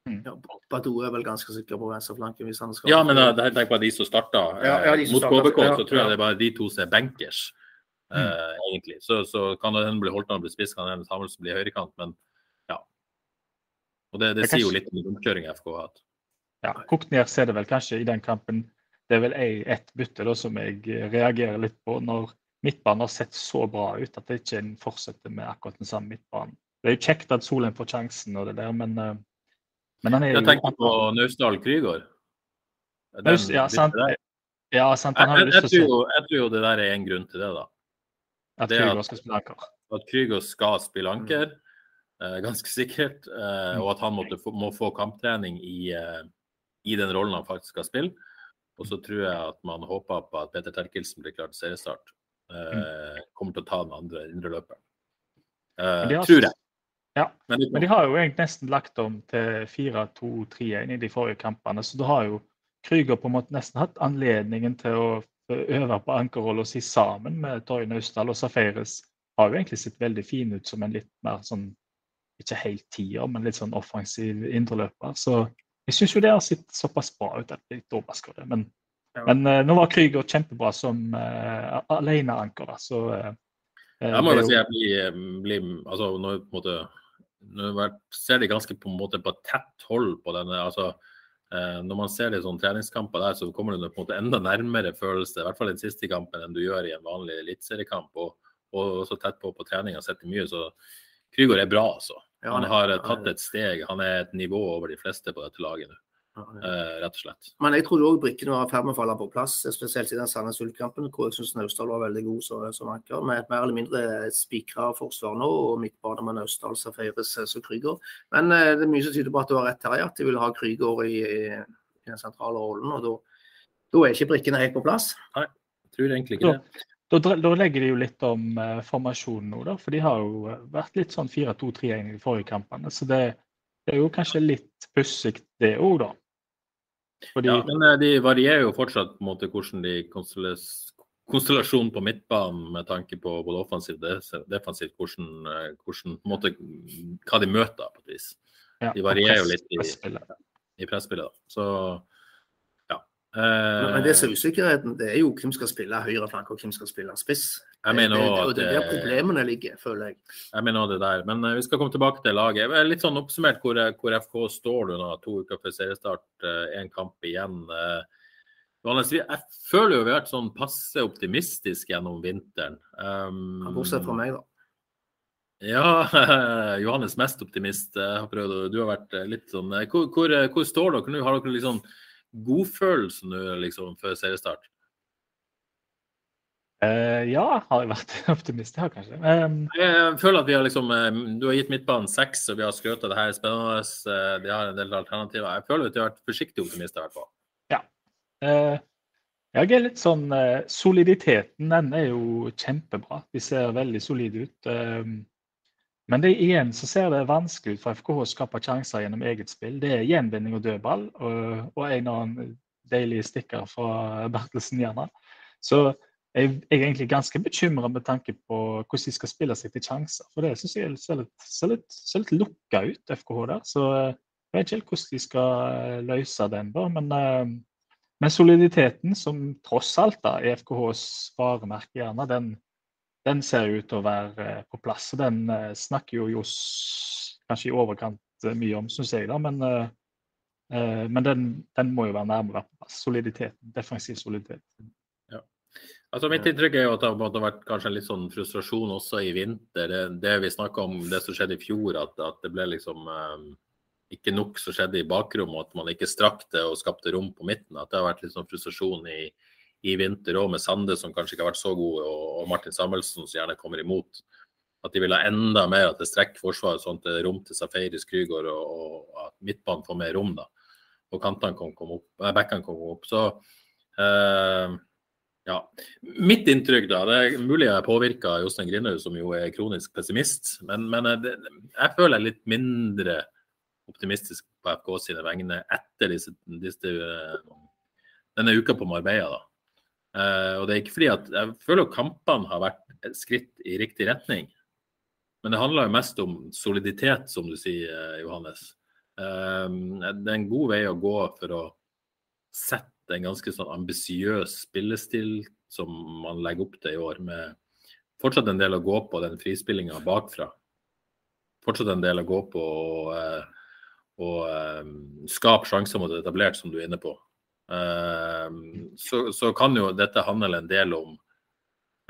Ja, Badou er vel ganske sikker på venstreflanken hvis han skal Ja, men tenker på de som starta Ja, ja, de som mot KBK, ja, så tror jeg det er bare de to som er bankers, eh, egentlig. Så, så kan det hende bli Holtan blir spiss, kan det hende Samuelsen bli høyrekant, men ja. Og det, det er sier jo litt om omkjøringa FK har hatt. Ja, Kokt ned så er det vel kanskje i den kampen Det er vel ett bytte da, som jeg reagerer litt på, når midtbanen har sett så bra ut at det ikke en fortsetter med akkurat den samme midtbanen. Det er jo kjekt at Solheim får sjansen, og det der, men, eh, men han er jo Jeg tenker på Naustdal Krygård. Den- ja, sant. Ja, sant. Han Jeg, jeg, jeg, tror jo, jeg tror jo det der er en grunn til det, da. At det at- skal spille anker. At Krygos skal spille anker. mm. ganske sikkert. Eh, og at han måtte må få kamptrening i, eh, i den rollen han faktisk skal spille. Og så tror jeg at man håper på at Peter Terkelsen blir klar til seriestart. Mm. kommer til å ta den andre indre løperen. De har- tror jeg. Ja. Men, Men de har jo egentlig nesten lagt om til 4-2-3-1 i de forrige kampene, så da har jo Krüger på en måte nesten hatt anledningen til å øve på ankerrolla si sammen med Torje Naustdal. Og Safaris har jo egentlig sett veldig fin ut som en litt mer sånn ikke helt tier, men litt sånn offensiv indreløper. Så jeg syns jo det har sett såpass bra ut at jeg er litt overraska over det. Men, Ja. men uh, nå var Krüger kjempebra som uh, aleneanker, da, så uh, Jeg må jo si jeg blir, blir altså nå på en måte Nå ser de ganske på en måte på tett hold på denne altså Når man ser de sånn treningskamper der, så kommer du på en måte enda nærmere følelse, i hvert fall den siste kampen, enn du gjør i en vanlig eliteseriekamp. Og, og så tett på på trening og sitter mye, så Krygård er bra, altså. Han har eh, tatt et steg. Han er et nivå over de fleste på dette laget nå, eh, rett og slett. Men jeg trodde òg brikkene var i ferd med å falle på plass, spesielt i den Sandnes Ulf-kampen, hvor jeg syns Naustdal var veldig god som, som anker. Med et mer eller mindre spikra forsvar nå, og midtbane med Naustdal, Safaris og Krüger. Men eh, det er mye som tyder på at du har rett her, at de vil ha Krüger i, i, den sentrale rollen. og da, er ikke brikkene helt på plass. Nei, Jeg tror egentlig ikke det. Da, da legger de jo litt om eh, formasjonen nå, da. For de har jo eh, vært litt sånn 4-2-3-1 i de forrige kampene. Så det, det er jo kanskje litt pussig det òg, da. Fordi Ja, men eh, de varierer jo fortsatt på en måte hvordan de konstellas- konstellasjonen på midtbanen med tanke på både offensivt og defensivt, hvordan, eh, hvordan, på en måte, hva de møter på et vis. de varierer jo litt i- i presspillet. Så. Men, men det som Eh, er usikkerheten, det er jo hvem skal spille høyreflanke og hvem skal spille spiss. jeg mener det, det, det, det er der problemene ligger, føler jeg. Jeg mener også det der. Men eh, vi skal komme tilbake til laget. Eh, Litt sånn oppsummert hvor, hvor FK står du nå, to uker før seriestart, én kamp igjen. Eh, Johannes, jeg føler jo vi har vært sånn passe optimistiske gjennom vinteren. Um, Bortsett fra meg, da. Ja, Johannes mest optimist. Har prøvd, du har vært eh, litt sånn eh, Hvor, hvor, eh, hvor står dere nå? Har dere liksom godfølelse nå liksom, før seriestart? Uh, ja, har jeg vært optimist? Ja, kanskje. Um, Jeg føler at vi har liksom eh, Du har gitt midtbanen seks, og vi har skrøt av det her er spennende. Vi De har en del alternativer. Jeg føler at vi har vært forsiktige optimister, i hvert fall. Eh, jeg er litt sånn uh, Soliditeten den er jo kjempebra. De ser veldig solide ut. Um, men det igjen så ser det vanskelig ut for FKH å skape sjanser gjennom eget spill. Det er gjenvinning og dødball og, og en og annen deilig stikker fra Bertelsen gjerne. Så jeg, jeg er egentlig ganske bekymra med tanke på hvordan de skal spille seg til sjanser. For det syns jeg ser litt, ser litt, ser litt lukka ut, FKH der. Så eh, jeg vet ikke helt hvordan de skal eh, løse den, da. Men eh, men soliditeten, som tross alt da, er FKHs varemerke, gjerne, den, den ser ut til å være eh, på plass. Og Den eh, snakker jo Johs kanskje i overkant eh, mye om, syns jeg. da, Men, men den, den må jo være nærmere på plass. Soliditeten, defensiv soliditet. Altså Mitt inntrykk er jo at det har vært kanskje en litt sånn frustrasjon også i vinter. Det, det vi snakka om, det som skjedde i fjor, at, at det ble liksom eh, ikke nok som skjedde i bakrommet, at man ikke strakk det og skapte rom på midten. At det har vært litt sånn frustrasjon i, i vinter òg, med Sande som kanskje ikke har vært så god, og, Martin Samuelsen som gjerne kommer imot. At de vil ha enda mer at det strekker forsvaret sånn at det er rom til Safaris Krygård og, og at midtbanen får mer rom. da. Og kantene kan komme opp, eh, bekkene kan komme opp. Så eh, ja. Mitt inntrykk, da, det er mulig jeg påvirka Jostein Grinaud, som jo er kronisk pessimist, men, men eh, det, jeg føler jeg er litt mindre optimistisk på FK sine vegne etter disse, disse, eh, denne uka på Marbella. da. Eh, og det er ikke fordi at Jeg føler at kampene har vært et skritt i riktig retning. Men det handler jo mest om soliditet, som du sier, eh, Johannes. Eh, det er en god vei å gå for å sette en ganske sånn ambisiøs spillestil som man legger opp til i år, med fortsatt en del å gå på den frispillinga bakfra. Fortsatt en del å gå på å, og eh, skape sjanser mot etablert, som du er inne på. Eh, så, så kan jo dette handle en del om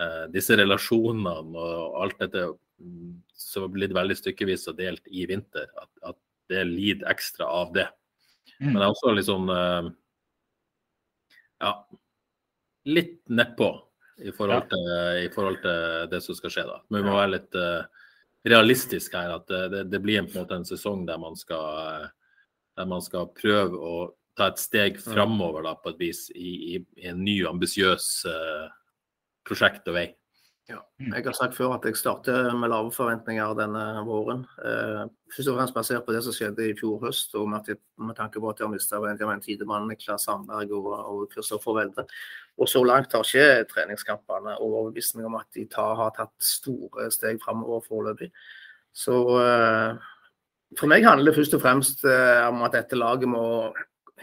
eh, disse relasjonene og alt dette mm, som har blitt veldig stykkevis og delt i vinter. At, at det lider ekstra av det. Mm. Men det er også litt sånn eh, Ja, litt nedpå i forhold, til, i forhold til det som skal skje. da. Men vi må være litt, realistisk her. At det, det blir en, en sesong der man skal, der man skal prøve å ta et steg framover da, på et vis i, i, i en ny, ambisiøs uh, prosjekt og vei. Ja. Jeg har sagt før at jeg starter med lave forventninger denne våren. Eh, først og fremst basert på det som skjedde i fjor høst, og med, med tanke på at jeg har mista Benjamin Tidemann, Niklas Sandberg og, og Kristoffer Welde. Og så langt har ikke treningskampene overbevist meg om at de tar, har tatt store steg framover foreløpig. Så eh, for meg handler det først og fremst eh, om at dette laget må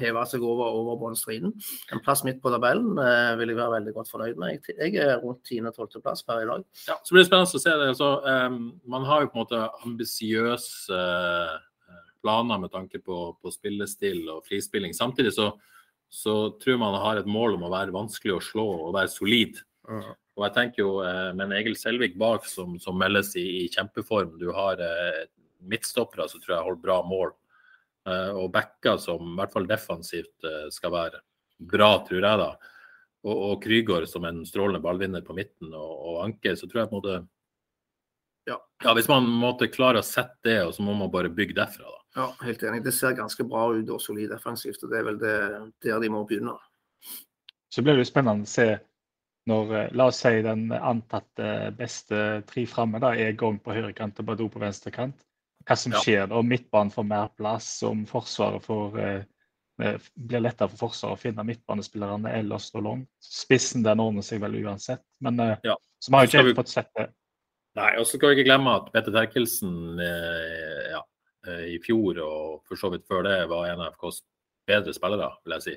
heve seg over, over bunnstriden. En plass midt på tabellen eh, vil jeg være veldig godt fornøyd med. Jeg, er rundt 10.-12.-plass per i dag. Ja, så blir det spennende å se det. Altså, um, man har jo på en måte ambisiøse uh, planer med tanke på, på spillestil og frispilling. Samtidig så, så tror man har et mål om å være vanskelig å slå og være solid. Mm. Og jeg tenker jo eh, en Egil Selvik bak som, som meldes i, i, kjempeform, du har eh, midtstoppere som tror jeg holder bra mål. Eh, og backer som i hvert fall defensivt eh, skal være bra, tror jeg da. Og, og Krygård som en strålende ballvinner på midten, og, og Anker, så tror jeg på en måte ja. ja, Hvis man måtte klare å sette det, og så må man bare bygge derfra, da. Ja, helt enig. Det ser ganske bra ut og solid defensivt, og det er vel det, der de må begynne. Så blir det jo spennende å se når eh, la oss si den antatte beste tre framme da, er Gong på høyrekant og Badou på venstrekant hva som skjer og Midtbanen får mer plass, om Forsvaret får eh, eh, blir lettere for Forsvaret å finne midtbanespillerne eller stå langt. Spissen den ordner seg vel uansett, men eh, ja. så vi har ikke helt fått sett det. Nei, og så skal vi ikke glemme at Petter Terkelsen eh, ja, i fjor og for så vidt før det var en av FKs bedre spillere, vil jeg si.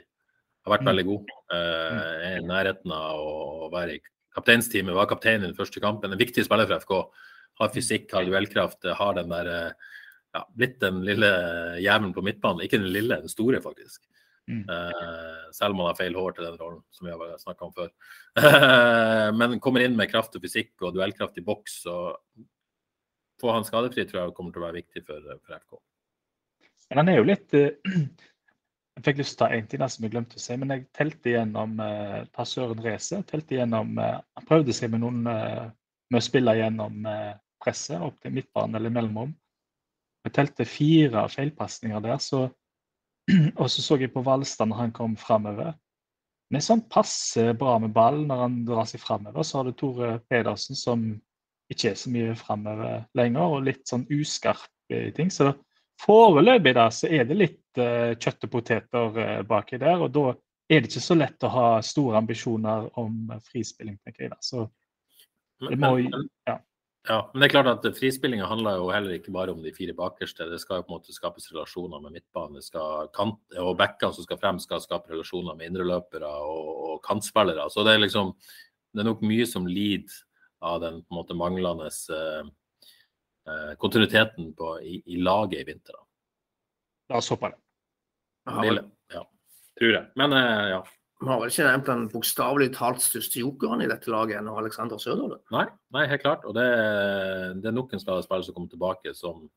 Har vært mm. veldig god. Eh, er i nærheten av å være i kapteinsteamet, var kaptein i den første kampen. En viktig spiller for FK har fysikk, har duellkraft, har den der eh, ja, blitt den lille jævelen på midtbanen. Ikke den lille, den store, faktisk. Mm. Uh, selv om han har feil hår til den rollen, som vi har snakka om før. Men kommer inn med kraft og fysikk og duellkraft i boks. og Få han skadefri tror jeg kommer til å være viktig for, for FK. Men han er jo litt uh, Jeg fikk lyst til å ta en ting som jeg glemte å si, men jeg telte igjennom uh, passøren Søren Race. Uh, Han prøvde seg med noen med å spille gjennom presset opp til midtbanen eller mellomrom. Jeg telte fire feilpasninger der, så, og så så jeg på Valstad når han kom framover. Men sånn passe bra med ball når han drar seg framover. Så har du Tore Pedersen som ikke er så mye framover lenger, og litt sånn uskarp i ting. Så foreløpig da, så er det litt uh, kjøtt og poteter uh, baki der. Og da er det ikke så lett å ha store ambisjoner om frispilling, tenker jeg. da. Så det må, ja. Ja, men det er klart at frispillinga handler jo heller ikke bare om de fire bakerste. Det skal jo på en måte skapes relasjoner med midtbane. Kant, og backene som skal frem, skal skape relasjoner med indreløpere og, og kantspillere. Så det er liksom det er nok mye som lider av den på en måte manglende eh, eh kontinuiteten på, i, i, laget i vinter. La oss håpe det. Ja, tror jeg. Men eh, ja. Vi har vel ikke nevnt den bokstavelig talt største jokeren i dette laget ennå, Alexander Søderlund? Nei, nei, helt klart. Og det, det er nok en spiller som kommer tilbake, som,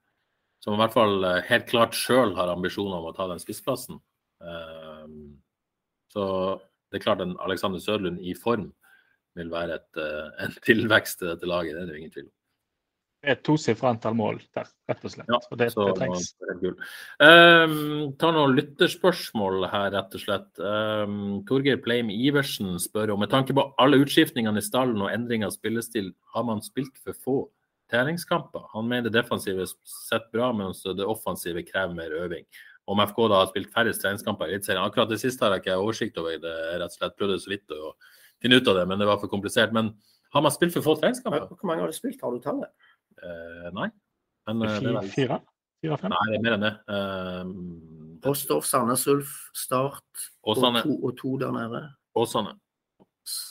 som, i hvert fall eh, helt klart sjøl har ambisjoner om å ta den spissplassen. Um, så det er klart en Alexander Søderlund i form vil være et, eh, en tilvekst til dette laget, det er det ingen tvil om et tosifra antall mål der, rett og slett. Ja, og det, så, det trengs. Um, ta noen lytterspørsmål her, rett og slett. Um, Torgeir Pleim Iversen spør om med tanke på alle utskiftningene i stallen og endring av spillestil, har man spilt for få treningskamper? Han mener det defensive sett bra, mens det offensive krever mer øving. Om FK da har spilt færre treningskamper i Eliteserien. Akkurat det siste har jeg ikke oversikt over. det rett og slett prøvde så vidt å finne ut av det, men det var for komplisert. Men har man spilt for få treningskamper? Hvor mange har du spilt? Har du tallet? Uh, nei. Men, uh, det er. Fire? Fire, fem? Nei, det er mer enn det. Uh, Postdorf, Sandnes Ulf, Start. Og, to, og to der nede. Åsane.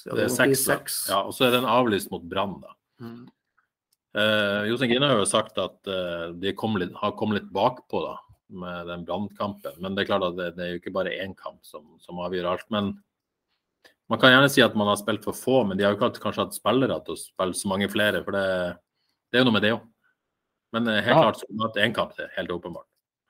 Ja, det er seks. seks. Ja, og så er den avlyst mot Brann, da. Mm. Uh, Jostein Gine har jo sagt at uh, de litt, har kommet litt bakpå da, med den brannkampen. Men det er klart at det, det, er jo ikke bare én kamp som, som, avgjør alt. Men man kan gjerne si at man har spilt for få, men de har jo ikke hatt, kanskje hatt spillere til å spille så mange flere. For det, det er jo noe med det òg. Men eh, helt ja. klart så at én kamp, det helt åpenbart.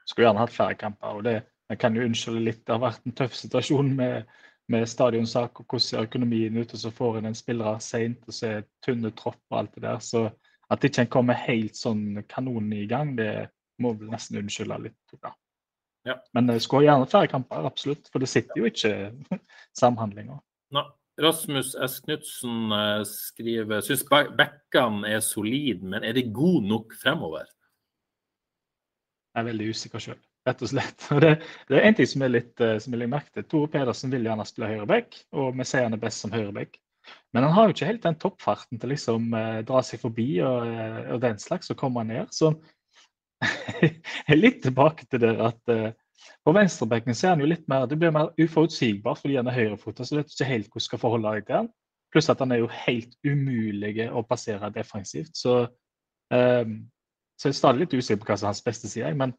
Skulle gjerne hatt flere kamper. og det jeg kan jo unnskylde litt. Det har vært en tøff situasjon med, med stadionsak og hvordan ser økonomien ute. Så får en en spillere seint, og så er tynne tropp og alt det der. Så At ikke en kommer helt sånn kanonen i gang, det må vel nesten unnskylde litt. Ja. Ja. Men jeg skulle gjerne flere kamper, absolutt. For det sitter jo ikke samhandlinger. Nå, Rasmus S. Knutsen eh, skriver syns bekkene er solide, men er de gode nok fremover? Jeg er veldig usikker sjøl, rett og slett. Det, det er en ting som er litt eh, som jeg merke til. Tore Pedersen vil gjerne spille høyreback, og vi ser han er best som høyreback. Men han har jo ikke helt den toppfarten til liksom eh, dra seg forbi og, eh, og den slags, og komme ned. Så jeg er litt tilbake til det at eh, på venstrebekken så er han jo litt mer, det blir mer uforutsigbar fordi han er høyrefota, så vet ikke helt hvordan du skal forholde deg til han. Pluss at han er jo helt umulig å passere defensivt. Så, um, så jeg er stadig litt usikker på hva som er hans beste side, men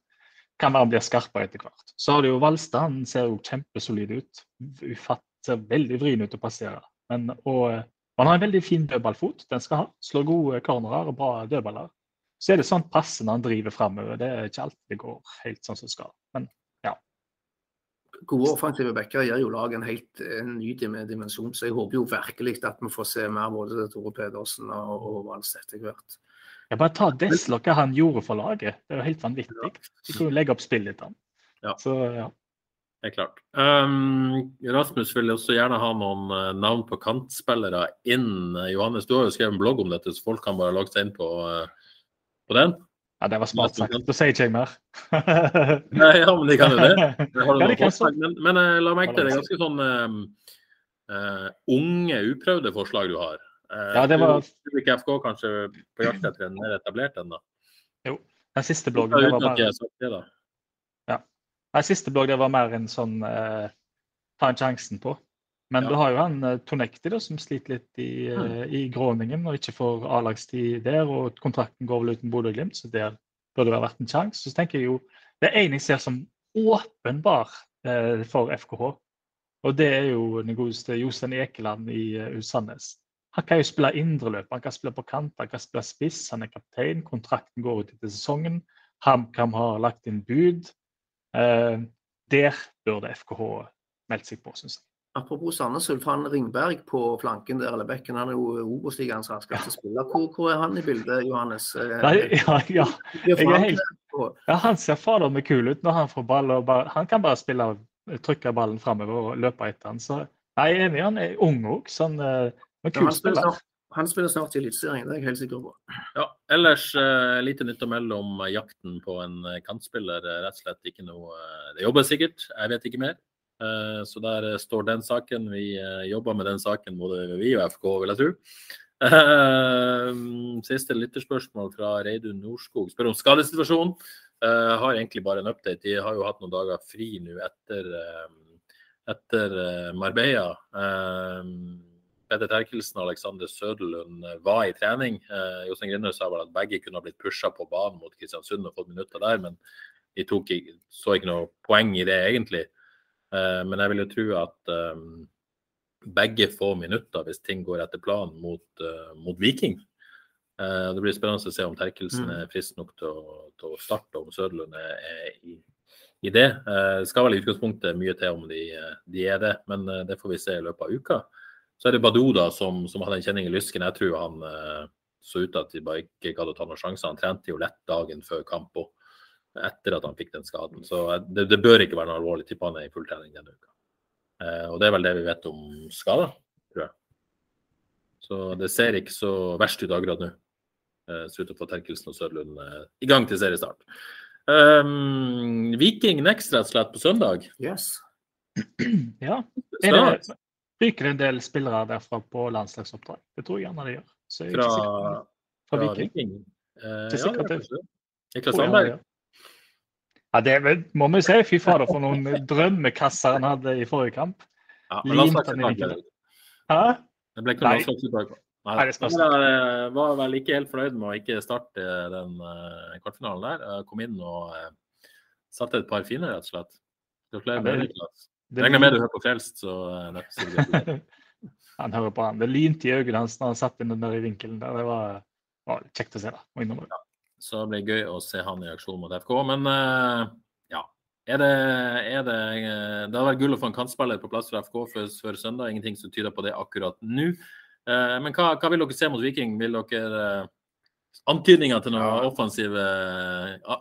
kan være han blir skarpere etter hvert. Så har du jo Valstad, han ser jo kjempesolid ut. Ufatt, ser veldig vrien ut å passere. Men, og, og han har en veldig fin dødballfot, den skal ha. Slår gode cornerer og bra dødballer. Så er det sånn passe han driver framover. Det er ikke alltid det går helt sånn som det skal. Men Gode offensive backer gir jo laget en helt en ny dimensjon, så jeg håper jo virkelig at vi får se mer både Tore Pedersen og, og Valstedt etter hvert. Ja, bare ta Desla hva han gjorde for laget. Det er jo helt vanvittig. De kunne jo legge opp spillet til ham. Ja. Så ja. Det er klart. Um, Rasmus vil også gjerne ha noen eh, navn på kantspillere inn. Eh, Johannes, du har jo skrevet en blogg om dette, så folk kan bare logge seg inn på, eh, på den. Ja, det var smart sagt. Da sier ikke jeg mer. Nei, ja, men de kan jo det. Det Ja, det kan forslag, men, men uh, la meg til, det er ganske sånn uh, eh, unge, uprøvde forslag du har. Eh, Ja, det var- Du vil ikke FK kanskje på jakt etter en mer etablert en, da? Den siste bloggen det var bare, det, da. Den siste bloggen det var mer en sånn eh, ta en sjansen på. Men Ja. du har jo han eh, Tonekti da, som sliter litt i, Mm. eh, i Gråningen og ikke får A-lagstid der. Og kontrakten går vel uten Bodø-Glimt, så der burde det ha vært en sjanse. Så tenker jeg jo Det ene jeg ser som åpenbar eh, for FKH. Og det er jo den godeste Jostein Ekeland i uh, Sandnes. Han kan jo spille indreløp, han kan spille på kant, han kan spille spiss, han er kaptein. Kontrakten går ut etter sesongen. HamKam har lagt inn bud. Eh, der burde FKH meldt seg på, syns jeg. Apropos Sandnes Ulf, han Ringberg på flanken der, eller bekken, han er jo Obos-ligaens raskeste spiller. Hvor, hvor er han i bildet, Johannes? Eh, Nei, ja, ja. jeg er helt- ja, han ser fader meg kul ut når han får ball. og bare, Han kan bare spille, trykke ballen framover og løpe etter han. Så nei, jeg er enig, han er ung òg, sånn han er Ja, kul han, spiller han spiller snart i Eliteserien, det er jeg helt sikker på. Ja, ellers uh, lite nytt å melde om eh, jakten på en eh, kantspiller. Eh, rett og slett ikke noe eh, Det jobber sikkert, jeg vet ikke mer. Eh, så der eh, står den saken. Vi eh, jobber med den saken, både vi og FK, vil jeg tro. Eh, siste lytterspørsmål fra Reidun Norskog Spør om skadesituasjonen. Har egentlig bare en update. De har jo hatt noen dager fri nå etter, etter Marbella. Petter Terkelsen og Alexander Søderlund var i trening. Jostein Grindhaug sa vel at begge kunne ha blitt pusha på banen mot Kristiansund og fått minutter der, men de tok, så ikke noe poeng i det, egentlig. Eh, men jeg vil jo tro at eh, begge får minutter hvis ting går etter planen mot, eh, mot Viking. Det blir spennende å se om Terkelsen Mm. er frisk nok til å, til å starte, om Søderlund er, i, i det. Det skal vel i utgangspunktet mye til om de, de er det, men det får vi se i løpet av uka. Så er det Badou da, som, som hadde en kjenning i lysken. Jeg tror han så ut til at de bare ikke gadd å ta noen sjanser. Han trente jo lett dagen før kamp òg, etter at han fikk den skaden. Så eh, det, det bør ikke være noe alvorlig. Tipper han er i fulltrening denne uka. Eh, og det er vel det vi vet om skader, tror jeg. Så det ser ikke så verst ut akkurat nå. Eh, ser ut til å få Terkelsen og Sørlund eh, i gang til seriestart. Um, Viking next, rett og slett, på søndag. Yes. Ja. Er det, ryker en del spillere derfra på landslagsoppdrag? Det tror jeg gjerne det gjør. Så jeg er Fra, ikke sikker på det. Fra Viking. Eh, Ikke ja, det er kanskje det. Niklas Sandberg. Ja, det må vi si. Fy fader, for noen drømmekasser han hadde i forrige kamp. Ja, men la oss snakke tilbake. Hæ? Det ble ikke noe slags. Nei, spørs. Jeg eh, var vel ikke helt fornøyd med å ikke starte den eh, kvartfinalen der. Jeg kom inn og eh, satte et par fine, rett og slett. Gratulerer med det- Regner med du hører på Frelst, så. Han hører på han. Det lynte i øynene hans når han satt inn den der i vinkelen. der. Det var, var kjekt å se. da. Må innrømme det. Så det blir gøy å se han i aksjon mot FK. Men eh, ja, er det, er det eh, Det hadde vært gull å få en kantspiller på plass for FK før, før søndag. Ingenting som tyder på det akkurat nå. Eh, men hva, hva vil dere se mot Viking? Vil dere, antydninger til noe Ja. offensiv,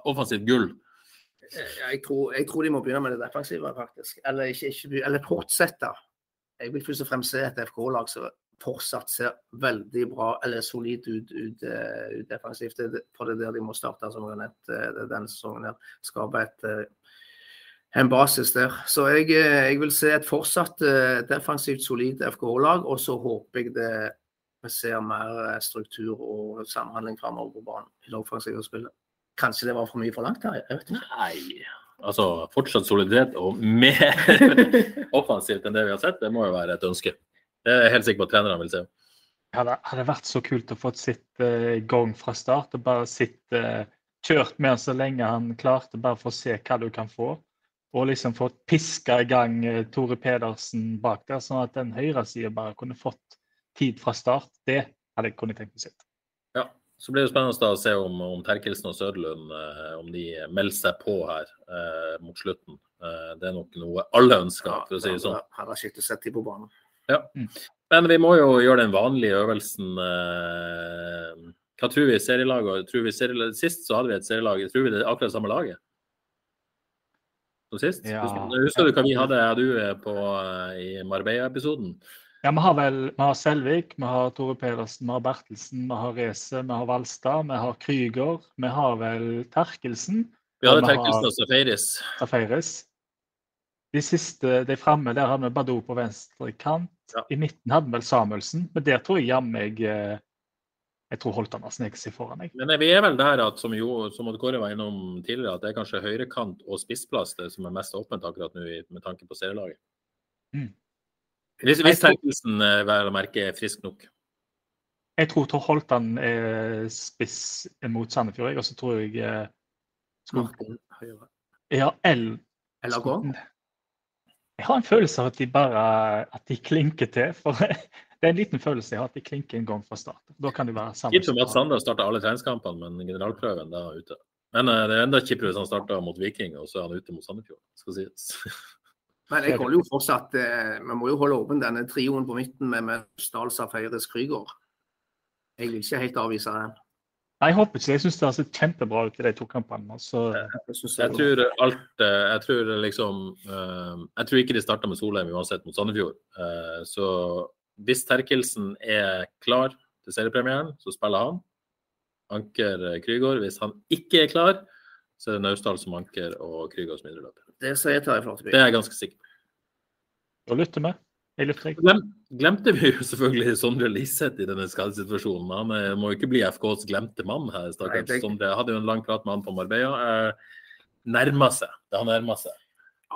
offensivt gull? Jeg tror, jeg tror de må begynne med det defensive, faktisk. Eller ikke, ikke eller fortsette. Jeg vil først og fremst se et FK-lag som fortsatt ser veldig bra, eller solid ut, ut, eh, ut defensivt. Det, er- er der de må starte, som jeg har nevnt eh, denne sesongen. her. Skape eh, en basis der. Så jeg, jeg vil se et fortsatt defensivt solid FK-lag, og så håper jeg det vi ser mer struktur og samhandling framover på banen i det offensive spillet. Kanskje det var for mye forlangt her? Jeg vet ikke. Nei. Altså fortsatt soliditet og mer offensivt enn det vi har sett, det må jo være et ønske. Det er jeg helt sikker på at trenerne vil se. Det hadde, vært så kult å få sitt eh, i gang fra start. og Bare sitt eh, kjørt med han så lenge han klarte, bare for å se hva du kan få. Og liksom fått piska i gang eh, Tore Pedersen bak der, sånn at den høyresida bare kunne fått tid fra start. Det hadde jeg kunnet tenkt meg sitt. Ja, Så blir det spennende da å se om, om Terkelsen og Søderlund eh, om de melder seg på her eh, mot slutten. Eh, det er nok noe alle ønsker, for å si det sånn. Her har skiftet sett tid på banen. Men vi må jo gjøre den vanlige øvelsen. eh, hva tror vi serielaget? Tror vi serielag, sist så hadde vi et serielag. Tror vi det er akkurat samme laget? Som sist? Ja. Husker, husker du hva vi hadde du eh, på, eh, i Marbella-episoden? Ja, Vi har vel vi har Selvik, vi har Tore Pedersen, vi har Bertelsen, vi har Reze, vi har Valstad, vi har Krüger. Vi har vel Terkelsen. Vi hadde Ja, Terkelsen og Safaris. Safaris. De siste, de framme, der hadde vi Badou på venstre kant. Ja. I midten hadde vi vel Samuelsen, men der tror jeg jammen jeg eh, Jeg tror Holtan har sneket seg foran. Jeg. Men vi er vel der at, som, jo, som Kåre var innom tidligere, at det er kanskje høyrekant og spissplass det som er mest åpent akkurat nå med tanke på serielaget. Mm. Hvis, hvis Terkelsen vel å merke er frisk nok. Jeg tror Tor Holtan er spiss mot Sandefjord, jeg, og så tror jeg eh, Skog Ja, L. Eller gå. Jeg har en følelse av at de bare at de klinker til. for Det er en liten følelse jeg har at de klinker en gang fra start. Da kan de være sammen. Kjipt om at Sander starta alle treningskampene, men generalprøven da er ute. Men eh, det er enda kjipere hvis han starta mot Viking, og så er han ute mot Sandefjord. skal sies. Men jeg holder jo fortsatt eh, Vi må jo holde åpen denne trioen på midten med, med Stahl, Safaris, Krüger. Jeg vil ikke helt avvise den. Nei, jeg håper ikke det. Jeg syns det har sett kjempebra ut i de to kampene. Så Jeg, Jeg tror alt eh, Jeg tror liksom eh, Jeg tror ikke de starta med Solheim uansett mot Sandefjord. Eh, Så hvis Terkelsen er klar til seriepremieren, så spiller han. Anker eh, Krygård. Hvis han ikke er klar, så er det Naustdal som anker og Krygård som indreløper. Det. Det er jeg ganske sikker på. da lytter vi. Glem, glemte vi jo selvfølgelig Sondre Liseth i denne skadesituasjonen. Han eh, må jo ikke bli FKs glemte mann her. Nei, stakkars det- Sondre. Jeg hadde jo en lang prat med han på Marbella. Eh, nærmer seg. Det har nærma seg.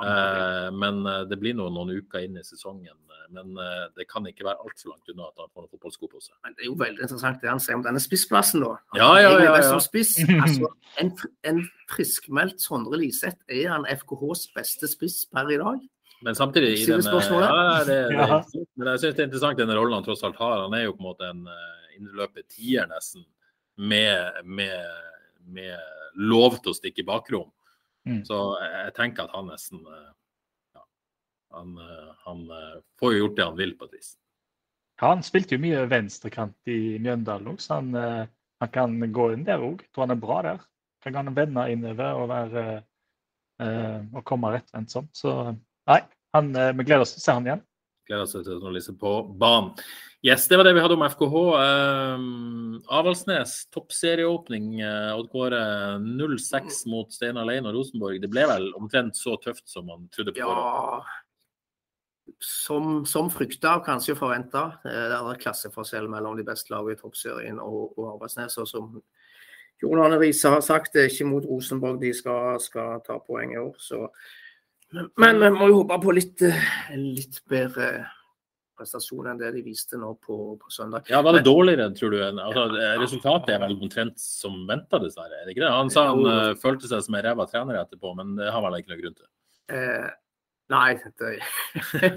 Eh, men eh, det blir nå noen uker inn i sesongen. eh, Men eh, det kan ikke være altfor langt unna at han får fotballsko på seg. Men det er jo veldig interessant det han sier om denne spissplassen, da. Ja, ja, ja, ja. Som spiss, altså, en, en friskmeldt Sondre Liseth, er han FKHs beste spiss per i dag? Men samtidig i denne, ja, det, det. Men jeg syns det er interessant den rollen han tross alt har. Han er jo på en måte en uh, indreløper tier, nesten, med, med, med lov til å stikke i bakrom. Mm. Så jeg, tenker at han nesten eh, ja, Han, eh, han eh, får jo gjort det han vil, på et vis. Ja, han spilte jo mye venstrekant i Mjøndalen òg, så han, eh, han kan gå inn der òg. Tror han er bra der. Kan han vende innover og være eh, og komme rettvendt sånn. Så nei, han, eh, vi gleder oss til å se han igjen. Gleder oss til å lise på banen. Yes, det var det vi hadde om FKH. Um, Avaldsnes, toppserieåpning. Uh, Odd Kåre 0-6 mot Steinar Lein og Rosenborg. Det ble vel omtrent så tøft som man trodde på. Ja Som, som frykta, kanskje forventa. Det er klasseforskjell mellom de beste lagene i toppserien og, og Avaldsnes. Og som Jon Arne Riise har sagt, det er ikke mot Rosenborg de skal, skal ta poeng i år. Så. Men, men vi må jo håpe på litt, eh, litt bedre prestasjon enn det de viste nå på, på søndag. Ja, Var det dårligere, tror du? Altså, resultatet er vel omtrent som venta, dessverre. Er det ikke det? Han sa han uh, følte seg som en ræva trener etterpå, men det har vel ikke noe grunn til. Eh, nei, det,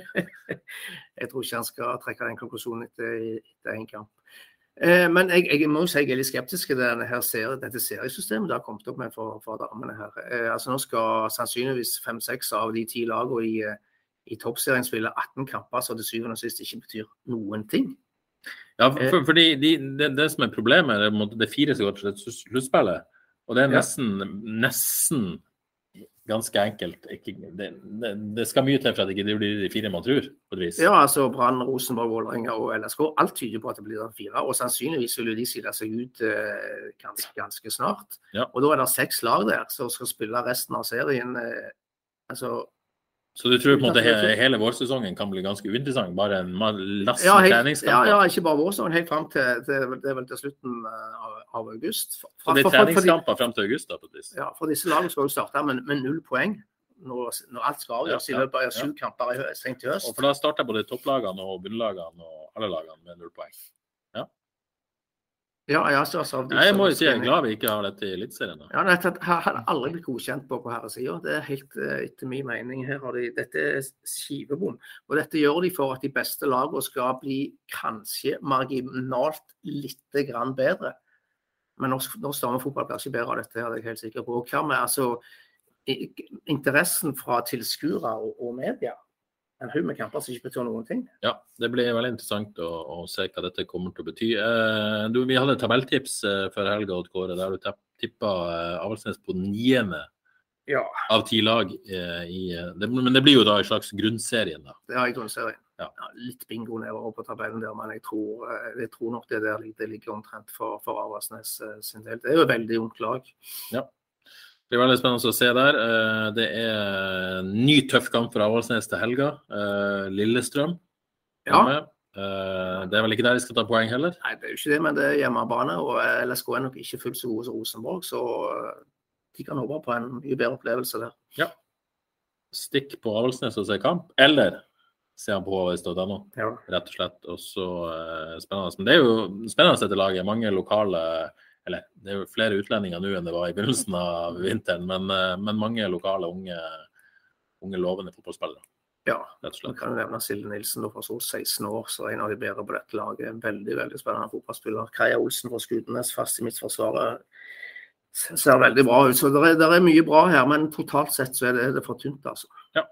jeg tror ikke han skal trekke den konklusjonen etter, en kamp. Eh, men jeg, jeg må jo si jeg er litt skeptisk til denne her serie, dette seriesystemet det har kommet opp med for, for damene her. Eh, altså Nå skal sannsynligvis fem-seks av de ti lagene i, eh, i toppserien spille 18 kamper som til syvende og sist ikke betyr noen ting. Ja, for, for de, det, det som er problemet, er at det fire som går til slutt- sluttspillet. Og det er Ja. nesten, nesten ganske enkelt. Ikke, det, det, det skal mye til for at ikke blir de fire man tror, på et vis. Ja, altså Brann, Rosenborg, Vålerenga og LSK. Alt tyder på at det blir den fire. Og sannsynligvis vil de skille seg ut eh, ganske, ganske snart. Ja. Og da er det seks lag der som skal spille resten av serien. Eh, altså Så du tror på en måte he, hele vårsesongen kan bli ganske uinteressant? Bare en lass ja, helt, treningskamper? ja, ikke bare vårsesongen, helt fram til, til, det er vel til slutten eh, av, av august. For, Så det er treningskamper frem til august? da, på? Ja, for disse lagene skal jo starte med, med null poeng når, når alt skal avgjøres Ja, ja, i løpet av ja. sju kamper i høst. Og for da starter både topplagene og bunnlagene og alle lagene med null poeng. Ja, ja, så, altså, av Jeg må jo si jeg er glad vi ikke har dette i Eliteserien. Ja, dette har hadde aldri blitt godkjent på på herresida. Det er helt eh, etter min mening. Her har de, dette er skivebom. Og dette gjør de for at de beste lagene skal bli kanskje marginalt litt grann bedre. Men norsk, norsk damefotball blir ikke bedre av dette, her, det er jeg helt sikker på. Og hva med altså interessen fra tilskuere og, og media? En haug med kamper som ikke betyr noen ting. Ja, det blir veldig interessant å, å se hva dette kommer til å bety. Eh, du, vi hadde tabelltips eh, før helga, Odd Kåre, der du tippa eh, Avaldsnes på niende Ja, av ti lag. Eh, i, eh, det, men det blir jo da en slags grunnserien, da. Ja, i grunnserien. Ja. Ja, litt bingo nedover på tabellen der, men jeg tror, eh, jeg tror nok det der det ligger omtrent for, for Avaldsnes eh, sin del. Det er jo et veldig ungt lag. Det blir veldig spennende å se der. Eh, Det er en ny tøff kamp for Avaldsnes til helga. Eh, Lillestrøm Ja. Eh, Det er vel ikke der de skal ta poeng heller? Nei, det er jo ikke det, men det er hjemmebane, og LSK er nok ikke fullt så gode som Rosenborg, så de kan håpe på en mye bedre opplevelse der. Ja. Stikk på Avaldsnes og se kamp, eller se han på HV.no. Ja. rett og slett. Og så spennende. Men det er jo spennende dette laget. Mange lokale Eller det er jo flere utlendinger nå enn det var i begynnelsen av vinteren, men, eh, men mange lokale unge, unge lovende fotballspillere, ja. Vi kan nevne Silje Nilsen da, fra Sol, 16 år, så en av de bedre på dette laget. En veldig veldig spennende fotballspiller. Kaja Olsen fra Skudenes fast i midtforsvaret. Ser ser veldig bra ut. Så det er, det er mye bra her, men totalt sett så er det, det for tynt, altså. Ja.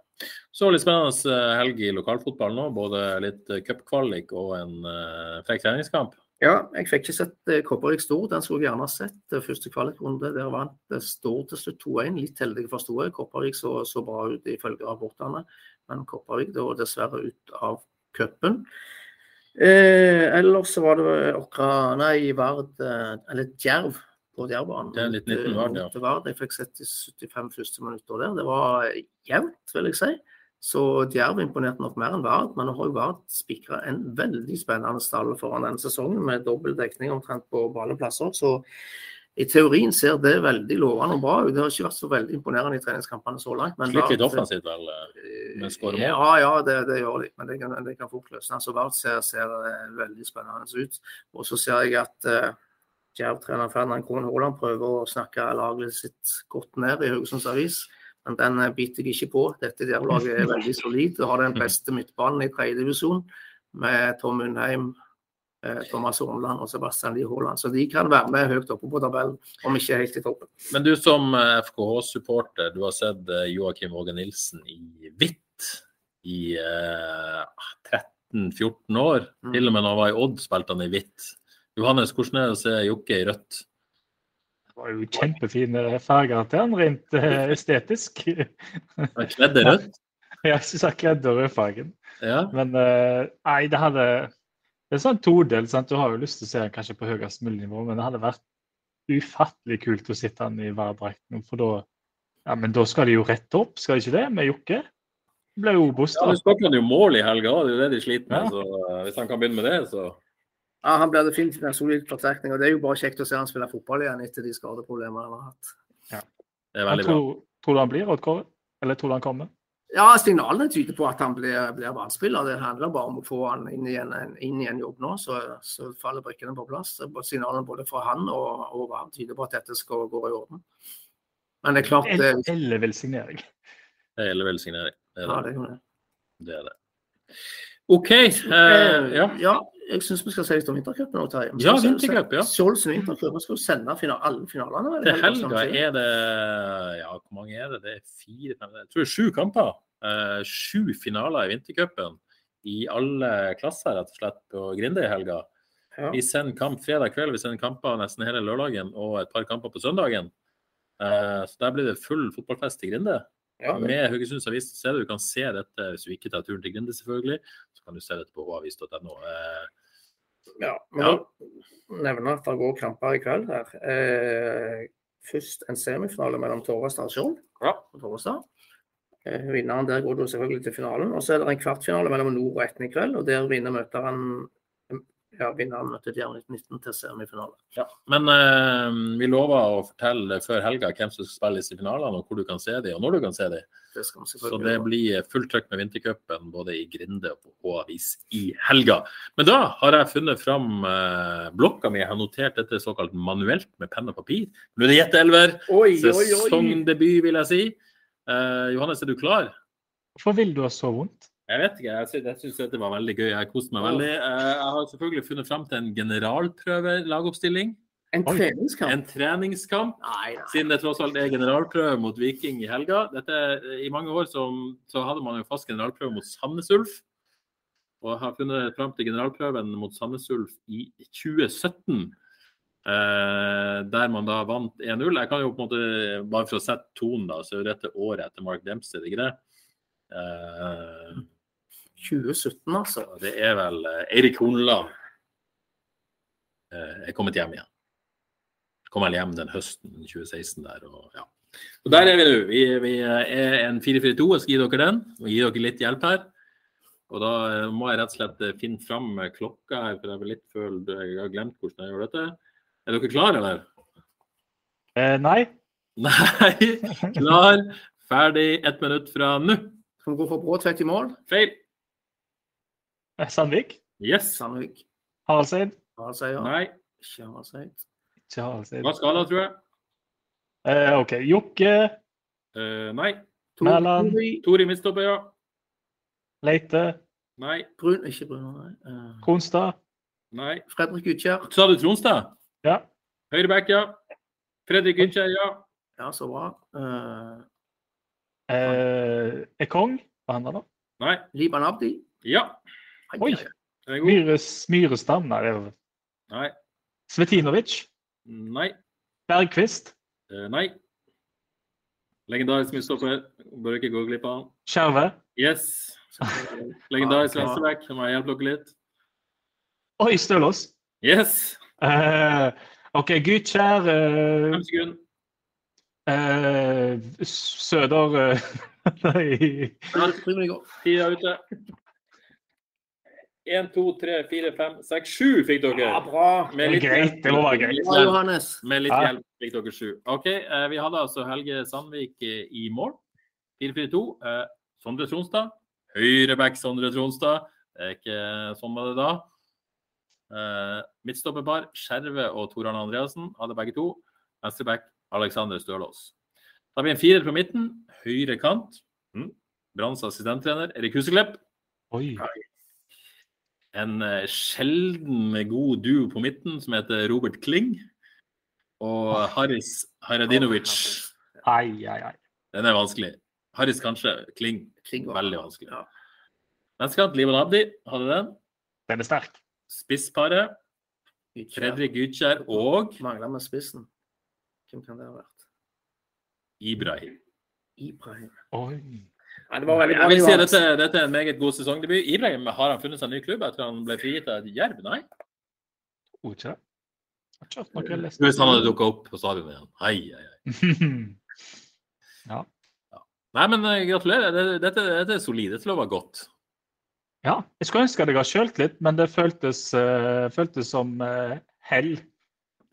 Så litt spennende eh, helg i lokalfotballen nå. Både litt eh, cupkvalik og en uh, frekk treningskamp. Ja, jeg fikk ikke sett eh, Kopervik Stord. Den skulle jeg gjerne ha sett. Første kvalikrunde. Der vant Stord til slutt 2-1. Litt heldig forsto jeg. Kopervik så, så bra ut ifølge rapportene, men Kopervik da dessverre ut av cupen. Eh, ellers så var det Åkra Nei, Vard eh, Eller Djerv på Djervbanen. Det er litt 19 Vard, ja. Vard. Jeg fikk sett de 75 første minutter der. Det var jevnt, vil jeg si. Så Djerv imponerte nok mer enn Vard, men nå har jo Vard spikra en veldig spennende stall foran denne sesongen, med dobbel dekning omtrent på alle plasser. Så i teorien ser det veldig lovende og bra ut. Det har ikke vært så veldig imponerende i treningskampene så langt. men Slitt litt Vard- offensivt, vel. eh, med å skåre mål. Ja, ja, det, det gjør de. Men det kan, det kan fort løsne. Så Vard ser, ser eh, veldig spennende ut. Og så ser jeg at uh, Djerv-trener Ferdinand Krohn Haaland prøver å snakke laget sitt godt ned i Haugesunds Avis. Men den eh, biter jeg ikke på. Dette Djerv-laget er veldig solid og har den beste midtbanen i tredjedivisjon med Tom Undheim, eh, Thomas Hornland og Sebastian Lie Haaland. Så de kan være med høyt oppe på tabellen, om ikke helt i toppen. Men du som eh, FKH-supporter, du har sett Joakim Våge Nilsen i hvitt i eh, 13-14 år. Mm. Til og med når han var i Odd, spilte han i hvitt. Johannes, hvordan er det å se Jokke i rødt? Det var jo kjempefine farger til han, rent eh, estetisk. Kledde rødt? Jeg syns kledde rødfargen. Ja. Men eh, nei, det hadde Det er sånn todel. sant? Du har jo lyst til å se han kanskje på høyest mulig nivå, men det hadde vært ufattelig kult å sitte han i Vard-drakten. For da ja, men da skal de jo rette opp, skal de ikke det? Med Jokke? Ble jo Obos, Ja, skåret han jo mål i helga, det er jo det de sliter med. Ja. Så eh, hvis han kan begynne med det, så Ja, Han blir definitivt en solid forsterkning. og Det er jo bare kjekt å se han spille fotball igjen etter de skadeproblemene han har hatt. det er veldig veldig bra. tror, tror du han blir rådkåret, Eller tror du han kommer? Ja, signalene tyder på at han blir, blir vannspiller. Det handler bare om å få han inn i en, inn i en jobb nå, så, så faller brikkene på plass. Signalene både fra han og, og Varm tyder på at dette skal gå i orden. Men det er klart det, Eller, eller velsignering. Det er. Det ja, det. er det. det, er det. OK. Uh, ja. ja, jeg syns vi skal si litt om vintercupen nå, Terje. Ja, vintercup, ja. Skjoldsen vintercup. Vi skal jo sende final, alle finalene. Til helga, er det Ja, hvor mange er det? Det er fire, fem Jeg tror det er sju kamper. Eh, sju finaler i vintercupen. i alle klasser, rett og slett, på Grinde i helga. Ja. Vi sender kamp fredag kveld, vi sender kamper nesten hele lørdagen og et par kamper på søndagen. Eh, så der blir det full fotballfest i Grinde. Ja, Med Haugesunds Avis så er det Du kan se dette hvis du ikke tar turen til Grinde, selvfølgelig. Så kan du se dette på havis.no. Eh, Ja, men Ja. nevne at det går kamper i kveld her. Eh, først en semifinale mellom Torvastad og Skjold på Torvastad. Eh, vinneren der går du selvfølgelig til finalen. Og så er det en kvartfinale mellom Nord og Etne i kveld, og der vinner møter han ja, vinneren møter Djerv 19 til semifinale. Ja. Men eh, vi lover å fortelle før helga hvem som skal spille i finalene, og hvor du kan se dem, og når du kan se dem. Det skal vi Så det blir fullt trøkk med vintercupen både i Grinde og på H-avis i helga. Men da har jeg funnet fram eh, blokka mi. Jeg har notert dette såkalt manuelt med penn og papir. Nå er det gjetteelver. Sesongdebut, vil jeg si. Eh, Johannes, er du klar? Hvorfor vil du ha så vondt? Jeg vet ikke. Jeg, synes, jeg syns dette var veldig gøy. Jeg koste meg veldig. Eh, jeg har selvfølgelig funnet fram til en generalprøve-lagoppstilling. En treningskamp? En treningskamp. Nei, nei. Siden det tross alt er generalprøve mot Viking i helga. Dette, I mange år så, så hadde man jo fast generalprøve mot Sandnes Ulf. Og jeg har funnet fram til generalprøven mot Sandnes Ulf i 2017. Eh, der man da vant 1-0. Jeg kan jo på en måte, bare for å sette tonen, da, så er dette året etter Mark Dempsey, er det ikke det? Eh, 2017, altså. det er vel eh, Eirik Horneland eh, er kommet hjem igjen. Kom vel hjem den høsten 2016 der. Og, ja. og der er vi nå. Vi, vi er en 4-4-2. Jeg skal gi dere den og gi dere litt hjelp her. Og da eh, må jeg rett og slett eh, finne fram eh, klokka her, for jeg litt følt jeg har glemt hvordan jeg gjør dette. Er dere klare, eller? Eh, nei. Nei. Klar, ferdig, ett minutt fra nå. Kan du gå for Bråtvedt i mål? Feil. Eh, Sandvik? Yes. Sandvik. Halseid? Harald ja. Nei. Ikke Harald Seid. Ikke Halseid. Hva skal da, tror jeg? Eh, OK. Jokke? Eh, nei. Tor- Mæland. Tori- midtstopper, ja. Leite? Nei. Brun, ikke Brun, nei. Eh, Kronstad? Nei. Fredrik Utkjær. Sa du Tronstad? Ja. Høyreback, ja. Fredrik Utkjær, ja. Ja, så bra. Eh, Eh, Ekong? Hva handler det om? Nei. Liban Abdi. Ja. Oi. Myres, Myrestam? Nei, det er Nei. Svetinovic? Nei. Bergqvist? Eh, nei. Legendarisk midtstopper. Bør ikke gå glipp av han. Skjerve? Yes. Legendarisk venstreback. venstreback. Må jeg hjelpe dere litt? Oi, Stølås! Yes. Uh, OK, Gytkjær uh, Fem sekunder. Uh, Søder uh, Nei. Tida er ute. Én, to, tre, fire, fem, seks, sju fikk dere. Ja, bra. Med Det er greit, det må være greit. litt Bra. Johannes. Med litt Ja. hjelp fikk dere sju. OK, eh, vi hadde altså Helge Sandvik eh, i mål. 4-4-2. Eh, Sondre Tronstad. Høyreback Sondre Tronstad. Det er ikke sånn var det da. Eh, midtstopperpar Skjerve og Tor Arne Andreassen hadde begge to. Venstreback Alexander Stølås. Da har vi en firer på midten. Høyre kant. Mm. Branns assistenttrener Erik Huseklepp. Oi. En eh, sjelden god duo på midten som heter Robert Kling. Og Haris Haradinovic. Ai, ai, ai. Den er vanskelig. Haris kanskje. Kling. Kling Veldig vanskelig. Ja. Venstrekant Liban Abdi hadde den. Den er sterk. Spissparet Fredrik Gytkjær og Mangler med spissen. Hvem kan det ha vært? Ibrahim. Ibrahim. Oi. Nei, det var veldig bra. Jeg vil si at dette, dette er en meget god sesongdebut. Ibrahim, har han funnet seg en ny klubb etter han ble frigitt av Jerv? Nei? Tror ikke det. Hvis han hadde dukka opp på stadionet igjen. Hei, hei, hei. ja. ja. Nei, men eh, gratulerer. Dette, dette, er solid. Dette lover godt. Ja, jeg skulle ønske jeg hadde kjølt litt, men det føltes, uh, føltes som uh, hell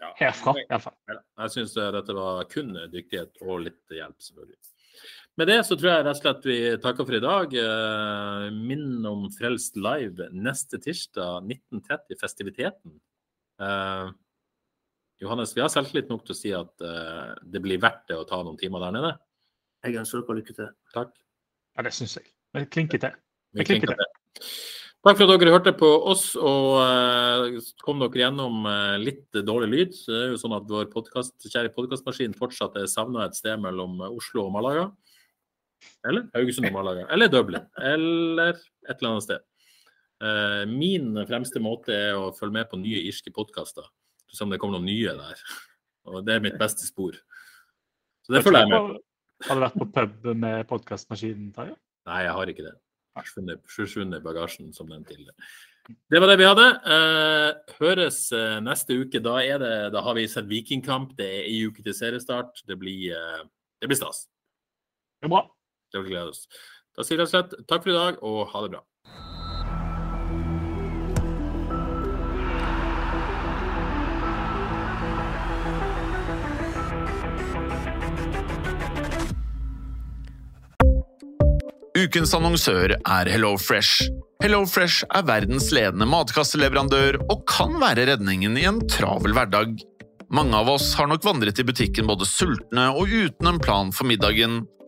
Ja. herfra. Neida. Jeg syns dette var kun dyktighet og litt hjelp, selvfølgelig. Med det så tror jeg rett og slett vi takker for i dag. Eh, Minn om Frelst live neste tirsdag 19.30, festiviteten. Eh, Johannes, vi har selvtillit nok til å si at eh, det blir verdt det å ta noen timer der nede. Jeg ønsker dere lykke til. Takk. Ja, det syns jeg. Men klinker til. Vi klinker til. Takk for at dere hørte på oss og eh, kom dere gjennom eh, litt dårlig lyd. Så det er jo sånn at vår podcast, kjære podkastmaskin fortsatt er savna et sted mellom Oslo og Malaga. Eller Haugesund og Malaga. Eller Dublin. Eller et eller annet sted. Eh, min fremste måte er å følge med på nye irske podkaster. Se om det kommer noen nye der. Og det er mitt beste spor. Så det følger jeg med på. Har du vært på pub med podkastmaskinen, Tarjei? Nei, jeg har ikke det. Forsvunnet i bagasjen, som den tidligere. Det var det vi hadde. Uh, høres uh, neste uke. Da, det, da, har vi sett Vikingkamp. Det er ei uke til seriestart. Det blir, det blir stas. Det er bra. Det vil glede oss. Da sier jeg slett takk for i dag, og ha det bra. Ukens annonsør er HelloFresh. HelloFresh er verdens ledende matkasseleverandør og kan være redningen i en travel hverdag. Mange av oss har nok vandret i butikken både sultne og uten en plan for middagen,